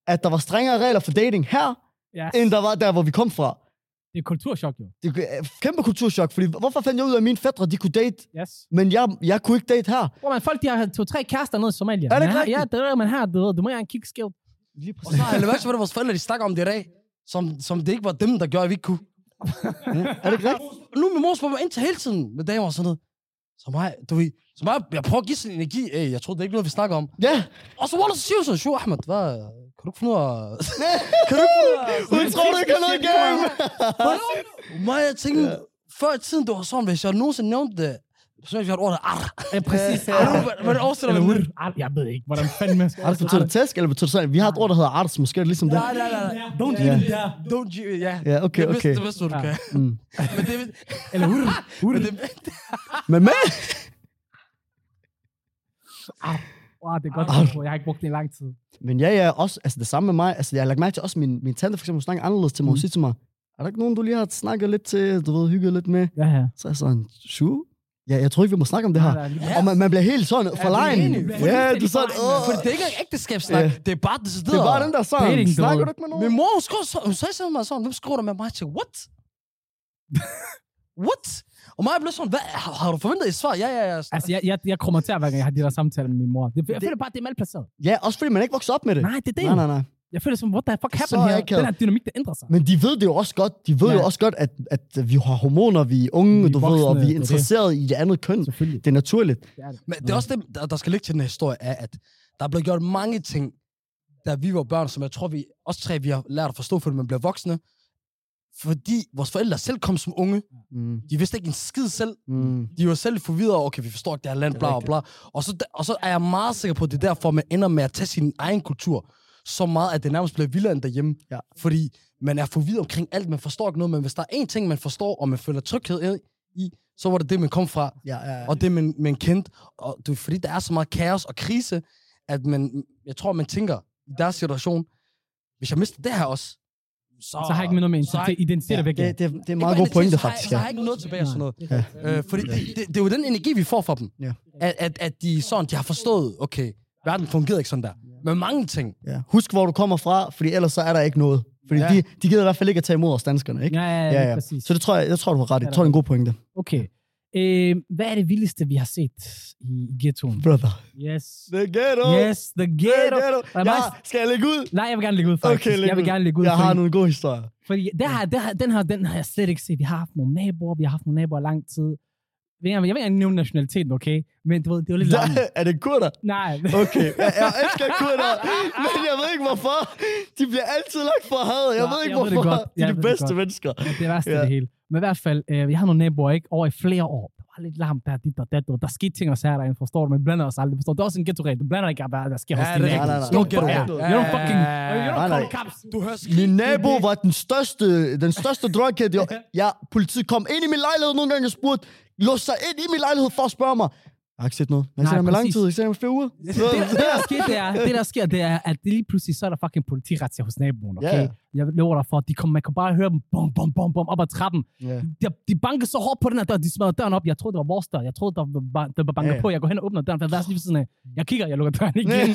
at der var strengere regler for dating her, Yes. end der var der, hvor vi kom fra. Det er kulturschok, jo. Det er kæmpe kulturschok, fordi hvorfor fandt jeg ud af, at mine fædre, de kunne date, Yes. men jeg, jeg kunne ikke date her? Bro, man, folk, de har to-tre kærester nede i Somalia. Er det ikke rigtigt? Ja, det er man her, du. Du må gerne kigge skævt. Lige Og så har jeg lagt hvordan vores forældre, de snakker om det i dag, som, som det ikke var dem, der gjorde, at vi ikke kunne. Er det ikke rigtigt? Nu min mor spørger mig ind til hele tiden med damer og sådan noget. Så mig, du ved, så mig, jeg prøver at give sådan energi. Ey, jeg troede, det er ikke noget, vi snakker om. Ja, Og så var der så siger sådan, Sjo Ahmed, hvad, kan du ikke finde ud af... kan du ikke hun tror, du ikke har noget igennem. Mig, jeg tænkte, før i tiden, det var sådan, hvis jeg nogensinde nævnte det, så ville vi have et ord, der ar. Ja, præcis. Hvad det oversætter Eller man wood. Ar- Jeg ved ikke, hvordan fanden man skal Arts betyder det tæsk, eller betyder det sådan? Vi har et ord, der hedder arts, måske er det ligesom det. Nej, nej, nej, nej. Don't even dare. Don't you, ja. Ja, okay, det er okay. Det bedste, du kan. Mm. Men det, Eller wood. Wood. men det, Men med? Wow, det er godt, bro. Jeg har ikke brugt det i lang tid. Men ja, ja, også, altså det samme med mig. Altså, jeg har lagt mærke til også min, min tante, for eksempel, snakker anderledes til mig. Hun Mm. siger til mig, er der ikke nogen, du lige har snakket lidt til, du ved, hygget lidt med? Ja, ja. Så er jeg sådan, sure. Ja, jeg tror ikke, vi må snakke om det her. Ja, Og man, man bliver helt sådan forlegen. Ja, du er sådan, åh. for det er ikke engang ægteskabssnak. Ja. Det er bare det Det er bare den der sådan, Dating, du snakker du ikke med nogen? Min mor, hun, skrev, så, hun sagde til mig sådan, hvem skriver der med mig? Tænkte, what? what? Og mig blev sådan, hvad, har, har du forventet et svar? Ja, ja, ja. Altså, jeg, jeg, jeg kommer til hver gang jeg har de der samtaler med min mor. Det, jeg føler bare, det er malplaceret. Ja, også fordi man ikke vokser op med det. Nej, det er det nej, nej. nej. Jeg føler som, what the fuck happened her? Den her dynamik, der ændrer sig. Men de ved det jo også godt. De ved Ja. jo også godt, at, at vi har hormoner, vi er unge, Vi er du ved, og voksne, vi er er det. interesseret i det andet køn. Det er naturligt. Det er det. Men det er også det, der, der skal ligge til den her historie, er, at der er blevet gjort mange ting, da vi var børn, som jeg tror, vi også tre, vi har lært at forstå, fordi man bliver voksne. Fordi vores forældre selv kom som unge. Mm. De vidste ikke en skid selv. Mm. De var selv forvirret over, okay, vi forstår ikke det her land, bla, bla, bla. Og så, og så er jeg meget sikker på, at det er derfor, man ender med at tage sin egen kultur så meget, at det nærmest bliver vildere end derhjemme. Ja. Fordi man er forvirret omkring alt, man forstår ikke noget, men hvis der er én ting, man forstår, og man føler tryghed i, så var det det, man kom fra, Ja, ja, ja. og det, man, man kendte. Og det er fordi, der er så meget kaos og krise, at man, jeg tror, man tænker i deres situation, hvis jeg mister det her også, så, Så har jeg ikke noget med så har jeg- identitet, identitet Ja, ja, væk. det, det, det er meget bare god pointe, faktisk. Så har Ja. jeg ikke noget tilbage og sådan noget. Ja. Øh, fordi det, det, det, er jo den energi, vi får fra dem. Ja. At, at, at de sådan, de har forstået, okay, verden fungerer ikke sådan der. Men mange ting. Ja. Husk, hvor du kommer fra, fordi ellers så er der ikke noget. Fordi Ja. de, de gider i hvert fald ikke at tage imod os danskerne, ikke? Ja, ja, ja, Ja, ja. præcis. Så det tror jeg, jeg tror, du har ret i. Jeg tror, det er en god pointe. Okay. Øh, hvad er det vildeste, vi har set i, i ghettoen? Brother. Yes. The ghetto. Yes, the ghetto. ghetto. Og Ja, mig- skal jeg lægge ud? Nej, jeg vil gerne lægge ud, faktisk. Okay, jeg vil ud. gerne lægge ud. Jeg har fordi- nogle gode historier. Fordi det her, det her, den, her, den har jeg slet ikke set. Vi har haft nogle naboer, vi har haft nogle naboer lang tid. Jeg vil ikke jeg vil ikke nævne nationaliteten, okay? Men du ved, det var lidt langt. er det kurder? Nej. Okay, jeg, jeg elsker kurder, men jeg ved ikke hvorfor. De bliver altid lagt for had. Jeg Ja, ved ikke jeg ved det hvorfor. godt. De er Jeg de ved det bedste godt. mennesker. Ja, det er værste Ja. det hele. Men i hvert fald, øh, vi har nogle naboer, ikke? Over i flere år. Der var lidt larm der, dit og dat. og Der skete ting og sager derinde, forstår du? Men blander os aldrig. Forstår du? Det er også en ghetto-regel. Du blander ikke, hvad der sker hos dine det er naboer. don't ja, You don't fucking... You call cops. Du hører skrig. Min nabo var den største, den største drughead. Ja, politiet kom ind i min lejlighed nogle gange og spurgte, låste sig ind i min lejlighed for at spørge mig. Jeg har ikke set noget. Jeg har Nej, set ham i lang tid. Jeg har set ham uger. Det, det, der sker, det, er, det, der sker, det er, at det lige pludselig, så er der fucking politiretsia hos naboen, okay? Ja. Jeg lover dig for, at de kommer, man kan bare høre dem, bum, bum, bum, bum, op ad trappen. Ja. De, de bankede så hårdt på den her dør, de smadrede døren op. Jeg troede, det var vores dør. Jeg troede, der var, der var banket Ja. på. Jeg går hen og åbner døren, for jeg er lige ved siden af. Jeg kigger, jeg lukker døren igen.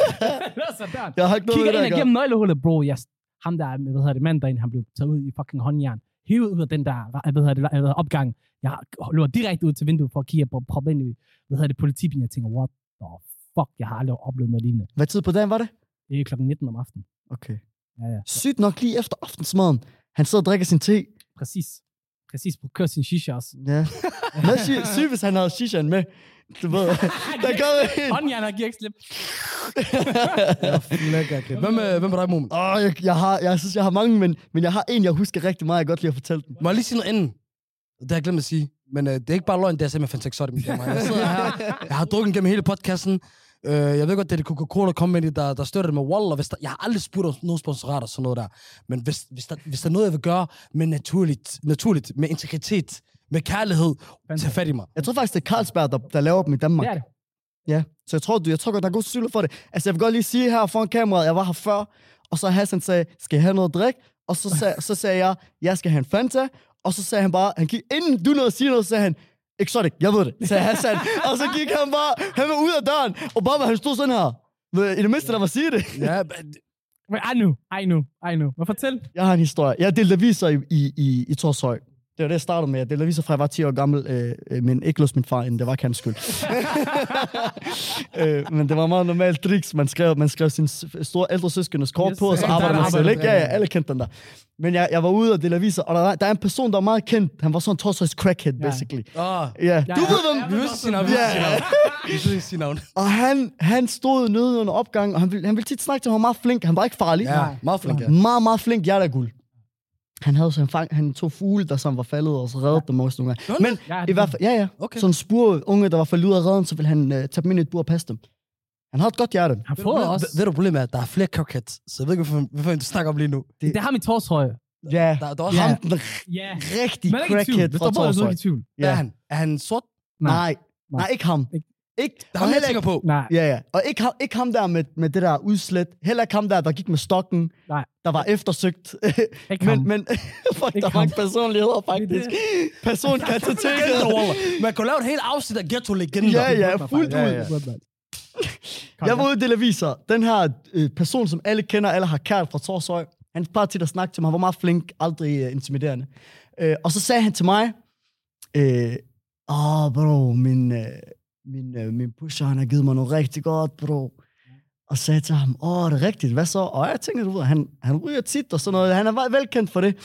Låser døren. Jeg har ikke noget Kigger ind igennem nøglehullet, bro. Jeg, ham der, hvad hedder det, mand derinde, han blev taget ud i fucking håndjern. Hivet ud af den der, hvad hedder det, hvad hedder, opgang. Jeg løber direkte ud til vinduet for at kigge på, proppe ind i, hvad hedder det, politibilen. Jeg tænker, what the fuck, jeg har aldrig oplevet noget lignende. Hvad tid på dagen var det? Det er klokken 19 om aftenen. Okay. Ja, ja. Sygt nok lige efter aftensmaden. Han sidder og drikker sin te. Præcis. Præcis. På køre sin shisha også. Ja. Hvad sygt, hvis han havde shishaen med. Du ved, der gør det Håndjern, han giver ikke slip. Lækkert. Hvem, er- hvem er dig, Momen? Åh, jeg, jeg, har, jeg synes, jeg har mange, men, men jeg har en, jeg husker rigtig meget, jeg godt lide at fortælle den. Må jeg lige sige noget inden? Det har jeg glemt at sige. Men øh, det er ikke bare løgn, det er simpelthen fandt så det mit Jeg sidder her, jeg har drukket gennem hele podcasten. Øh, jeg ved godt, det er det Coca-Cola Company, der, der støtter det med Wall, og hvis der, jeg har aldrig spurgt om nogen sponsorater og sådan noget der. Men hvis, hvis, der, hvis der er noget, jeg vil gøre med naturligt, naturligt med integritet, med kærlighed, tag fat i mig. Jeg tror faktisk, det er Carlsberg, der, der laver dem i Danmark. Det er det. Ja, så jeg tror, du, jeg tror godt, der er god sandsynlighed for det. Altså, jeg vil godt lige sige her foran kameraet, jeg var her før, og så Hassan sagde, skal jeg have noget at drikke? Og så, sag, så sagde jeg, jeg skal have en Fanta, og så sagde han bare, han gik, inden du nåede at sige noget, så sagde han, exotic, jeg ved det, sagde Hassan. og så gik han bare, han var ud af døren, og bare han stod sådan her. I det mindste, der var sige det. Ja, men- Men ej nu, ej nu, ej nu. Men fortæl. Jeg har en historie. Jeg delte aviser i, i, i, i Torshøj. Det var det, jeg startede med. Jeg delte aviser fra, jeg var 10 år gammel, øh, øh, men ikke hos min far, inden det var ikke hans skyld. øh, men det var meget normalt tricks. Man skrev, man skrev sin store ældre søskendes kort Yes, på, og så ja, arbejdede der man selv. arbejder Ikke? Ja, ja, alle kendte den der. Men jeg, jeg var ude og dele aviser, og der, der er en person, der var meget kendt. Han var sådan en Torshøjs crackhead, Ja. basically. Åh, Ja, Ja, du ved hvem. vi vil sige navn, Ja. sige navn. Og han, han stod nede under opgang, og han ville, han ville tit snakke til ham. Han var meget flink. Han var ikke farlig. Ja, meget flink, ja. Meget, meget flink hjerteguld. Han havde så en fang, han tog fugle, der som var faldet, og så reddede dem også nogle gange. Men Ja, i hvert fald, ja, ja. Okay. Sådan en spur unge, der var faldet ud af redden, så ville han uh, tage dem ind i et bur og passe dem. Han havde et godt hjerte. Han får ved, også. ved du problemet er, at der er flere cockheads, så jeg ved ikke, hvorfor, hvorfor du snakker om lige nu. Det har min torshøj. Ja, Der, der er også ham, ham. den Ja. rigtig er crackhead Det fra du er Torshøj. ikke i tvivl. Ja. Er, Ja. han, er han sort? Nej, Nej. nej, ikke ham. Ikke. Ikke, er jeg heller ikke, på. Nej. ja, ja. Og ikke, ham- ikke ham der med, med det der udslet. Heller ikke ham der, der gik med stokken. Nej. Der var eftersøgt. Ikke ham. men, men fuck, Ikke der var ham. personligheder, faktisk. Personkartoteket. Man kunne lave et helt afsnit af ghetto-legender. Ja, ja, fuldt Ja, ud. ja. Jeg var ude dele aviser. Den her øh, person, som alle kender, alle har kært fra Torshøj, han plejede tit at snakke til mig. Han var meget flink, aldrig uh, intimiderende. Øh, og så sagde han til mig, øh, åh, oh, bro, min, øh, min, øh, min pusher, han har givet mig noget rigtig godt, bro. Og sagde til ham, åh, det er rigtigt, hvad så? Og jeg tænker, du ved, han, han ryger tit og sådan noget. Han er velkendt for det.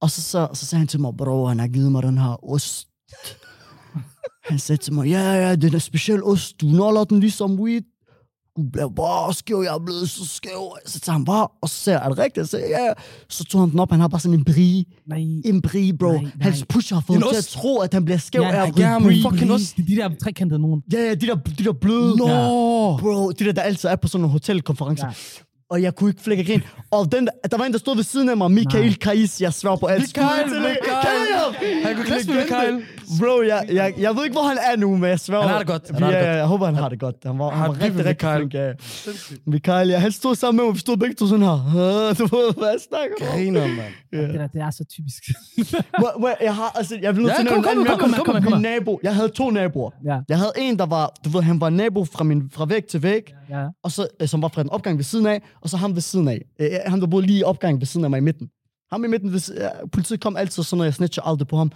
Og så, så, så sagde han til mig, bro, han har givet mig den her ost. Han sagde til mig, ja, ja, det er en speciel ost. Du noller den ligesom weed. Du bliver bare skæv, jeg er blevet så skæv. Så tager han bare, og så jeg, er det rigtigt? Jeg sagde, ja, ja. Så tog han den op, han har bare sådan en brie. Nej. En brie, bro. Nej, nej. Hans pusher har fået til at tro, at han bliver skæv Ja, af brie. en fucking. Det er de der trekantede nogen. Ja, ja, de der, de der bløde. Nå! Bro, de der, der altid er på sådan nogle hotelkonferencer. Ja. Og jeg kunne ikke flække grin. Og den, der- der var en, der stod ved siden af mig, Michael. Kais, jeg svær på alt. Michael, Skud til Michael. Michael. Han kunne klasse med. Michael. Bro, jeg, jeg, jeg ved ikke, hvor han er nu, men jeg svær. Han har det godt. Han har ja, det godt. jeg håber, han har det godt. Han var, han Han var rigtig, rigtig flink. Ja. Michael, ja, han stod sammen med mig, vi stod begge to sådan her. Øh, Du ved, hvad snakker du om? Griner, mand. Ja. Det der, det er så typisk. Må, må, jeg har, altså, jeg vil nødt til at nævne en kom, kom, kom, kom, kom. Min nabo, jeg havde to naboer. ja, Jeg havde en, der var, du ved, han var nabo fra, min, fra væg til væg, ja. og så, øh, som var fra den opgang ved siden af, og så ham ved siden af. Øh, ham, der boede lige i opgangen ved siden af mig i midten. Ham i midten, hvis, øh, politiet kom altid sådan noget, jeg snitcher aldrig på ham.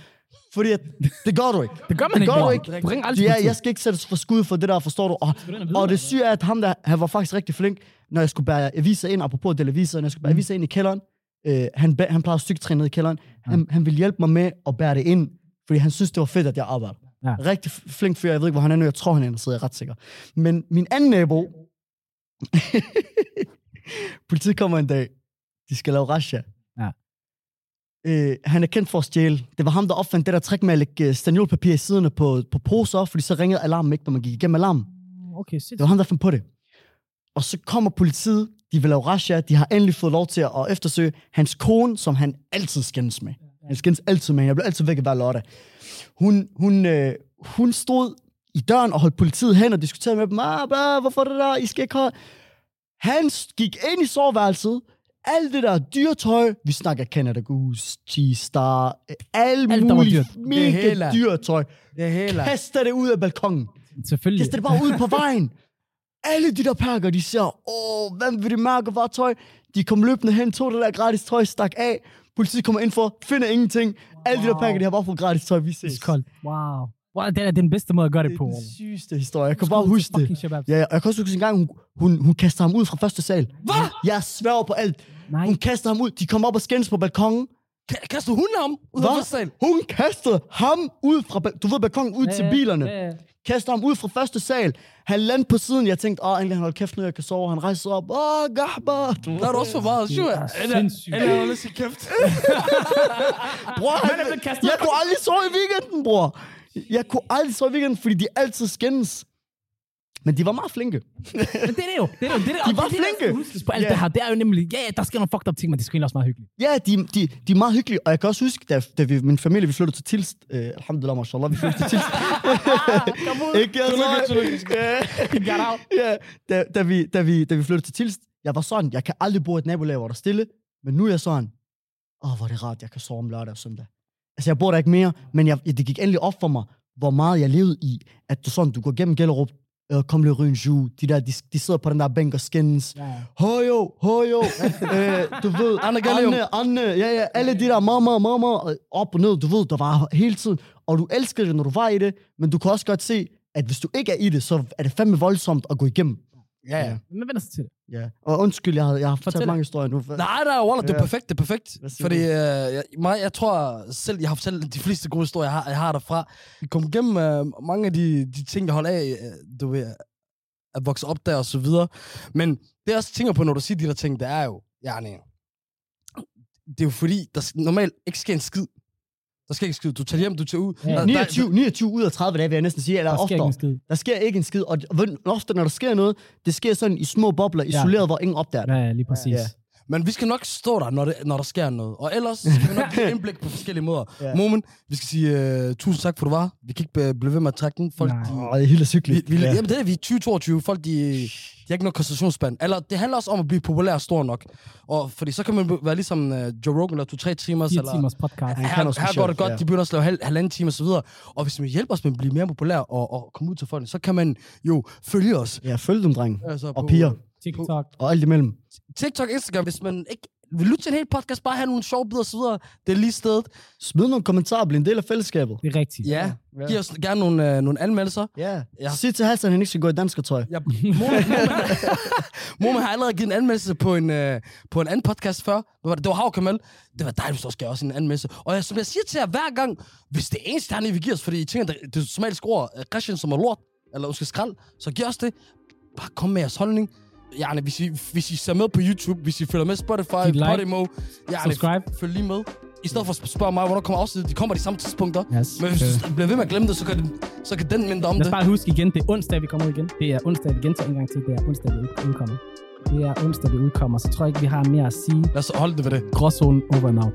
Fordi at, det gør du ikke. Det gør man Det ikke, gør du ikke. Du ringer aldrig Ja, jeg skal ikke sættes for skud for det der, forstår du? Og, og det syge er, at ham der, han var faktisk rigtig flink, når jeg skulle bære aviser ind, apropos dele aviser, når jeg skulle bære Mm. aviser ind i kælderen. Øh, han, han plejede at styrketræne ned i kælderen. Han, han ville hjælpe mig med at bære det ind, fordi han synes, det var fedt, at jeg arbejder. Ja. Rigtig flink fyr, jeg ved ikke, hvor han er nu, jeg tror, han er interesseret, jeg er ret sikker. Men min anden nabo, politiet kommer en dag, de skal lave rasha. Øh, han er kendt for at stjæle. Det var ham, der opfandt det der trick med at lægge øh, staniolpapir i siderne på, på poser, fordi så ringede alarmen ikke, når man gik igennem alarmen. Okay, shit. Det var ham, der fandt på det. Og så kommer politiet, de vil lave rasha, de har endelig fået lov til at eftersøge hans kone, som han altid skændes med. Han skændes altid med hende. Jeg blev altid væk hver lørdag. Hun, hun, øh, hun stod i døren og holdt politiet hen og diskuterede med dem. Ah, bla, hvorfor det der? I skal ikke holde. Han gik ind i soveværelset. Alt det der dyrtøj, vi snakker Canada Goose, Cheese Star, alt Alt, der var muligt dyrt. Det mega hele. Det er Kaster det ud af balkongen. Selvfølgelig. Kaster det bare ud på vejen. Alle de der pakker, de siger, åh, hvem vil det mærke var tøj? De kom løbende hen, tog det der gratis tøj, stak af. Politiet kommer ind for, finder ingenting. Alle de der Wow. pakker, de har bare fået gratis tøj, vi ses. Iskoldt. Wow. Wow. Det er den bedste måde at gøre det Det på. er den sygeste historie. Jeg kan bare huske det. Ja, og jeg kan også huske en gang, hun, hun, hun kaster ham ud fra første sal. Hvad? Jeg sværger på alt. Nej. Hun kaster ham ud. De kommer op og skændes på balkongen. Ka- Kaster hun ham ud Hvad? første sal? Hun kastede ham ud fra, du ved, balkongen ud Ja, til ja, bilerne. ja, ja. Kaster ham ud fra første sal. Han landede på siden. Jeg tænkte, åh, endelig han holder kæft nu, jeg kan sove. Han rejser sig op. Åh, gahba. Du Der er du også for meget. Det er sindssygt. Eller holde sin kæft. Bror, han, jeg kunne aldrig sove i weekenden, bror. Jeg kunne aldrig sove i weekenden, fordi de altid skændes. Men de var meget flinke. Men det er det jo. Det er det, det er, De var det, er det, der flinke. på alt Ja. det her. Det er jo nemlig, ja, ja, der sker nogle fucked up ting, men det er også meget hyggeligt. Ja, de, de, de er meget hyggelige, og jeg kan også huske, da, da vi, min familie vi flyttede til Tilst, øh, alhamdulillah, mashallah, vi flyttede til Tilst. Kom ud. Ikke? Altså, Get out. ja, da, da, vi, da, vi, da vi flyttede til Tilst, jeg var sådan, jeg kan aldrig bo i et nabolag, hvor der er stille, men nu er jeg sådan, åh, hvor er det rart, jeg kan sove om lørdag og søndag. Altså, jeg bor der ikke mere, men jeg, det gik endelig op for mig, hvor meget jeg levede i, at du sådan, du går gennem Gellerup, øh, kom le Røn Ju, de der, de, de sidder på den der bænk og skins, Ja. Højo, højo, øh, du ved, Anne. Anne, Anne, ja, ja, alle de der mamma, mamma, øh, op og ned, du ved, der var hele tiden, og du elskede det, når du var i det, men du kan også godt se, at hvis du ikke er i det, så er det fandme voldsomt at gå igennem. Ja, ja. Men vender sig til det. Ja. Og undskyld, jeg har, jeg har Fortæl. fortalt mange historier nu. Nej, nej, Waller, det er Ja. perfekt, det er perfekt. Fordi øh, jeg, mig, jeg tror selv, jeg har fortalt de fleste gode historier, jeg har, jeg har derfra. Vi kom igennem øh, mange af de, de ting, jeg holder af, øh, du ved, at vokse op der og så videre. Men det jeg også tænker på, når du siger de der ting, det er jo, ja, nej, det er jo fordi, der normalt ikke sker en skid. Der sker ikke en skid. Du tager hjem, du tager ud. Ja. Der, der, 29, 29 ud af 30 dage, vil jeg næsten sige, eller Der sker ikke oftere. en skid. Der sker ikke en skid, og ofte, når der sker noget, det sker sådan i små bobler, isoleret, hvor ingen opdager det. Ja, ja, lige præcis. Ja. Men vi skal nok stå der, når, det, når der sker noget. Og ellers skal vi nok give indblik på forskellige måder. Ja. Moment, vi skal sige uh, tusind tak for, du var. Vi kan ikke be- blive ved med at trække den. Folk, Nej. de, Åh, det er helt vi, cykligt. vi, ja. Jamen, det er vi i 2022. Folk, de, de har ikke noget koncentrationsspand. Eller det handler også om at blive populær og stor nok. Og fordi så kan man være ligesom uh, Joe Rogan, eller to-tre timer. Fire Eller, timers podcast. Her, her specielt, går det godt, ja. de begynder at lave hal, halvanden time og så videre. Og hvis man hjælper os med at blive mere populær og, og komme ud til folk, så kan man jo følge os. Ja, følg dem, dreng. Altså, Og piger. TikTok. Og alt imellem. TikTok, Instagram, hvis man ikke vil lytte til en hel podcast, bare have nogle sjove bidder og så videre, det er lige stedet. Smid nogle kommentarer, bliv en del af fællesskabet. Det er rigtigt. Ja, Ja. giv os gerne nogle, øh, nogle anmeldelser. Ja. Ja. Sig til Hassan, at han ikke skal gå i danskertøj. Ja, Mohammed har allerede givet en anmeldelse på en, øh, på en anden podcast før. Hvad var det? Det var Hav Kamal. Det var dig, hvis du også gav også en anmeldelse. Og jeg, som jeg siger til jer hver gang, hvis det er eneste, han ikke vil give os, fordi I tænker, det, det somaliske ord, øh, Christian som er lort, eller undskyld skrald, så giv os det. Bare kom med jeres holdning. Jarne, hvis I, hvis I ser med på YouTube, hvis I følger med Spotify, like. Podimo, Jarne, Subscribe. følg lige med. I stedet for at spørge mig, hvornår kommer afsnittet, de kommer de samme tidspunkter. Yes. Men hvis du bliver ved med at glemme det, så kan, den, så kan den minde om Lad os det. bare huske igen, det er onsdag, vi kommer ud igen. Det er onsdag, vi gentager en gang til. Det er onsdag, vi ud- udkommer. Det er onsdag, vi udkommer. Så tror jeg ikke, vi har mere at sige. Lad os holde det ved det. Gråzonen over and out.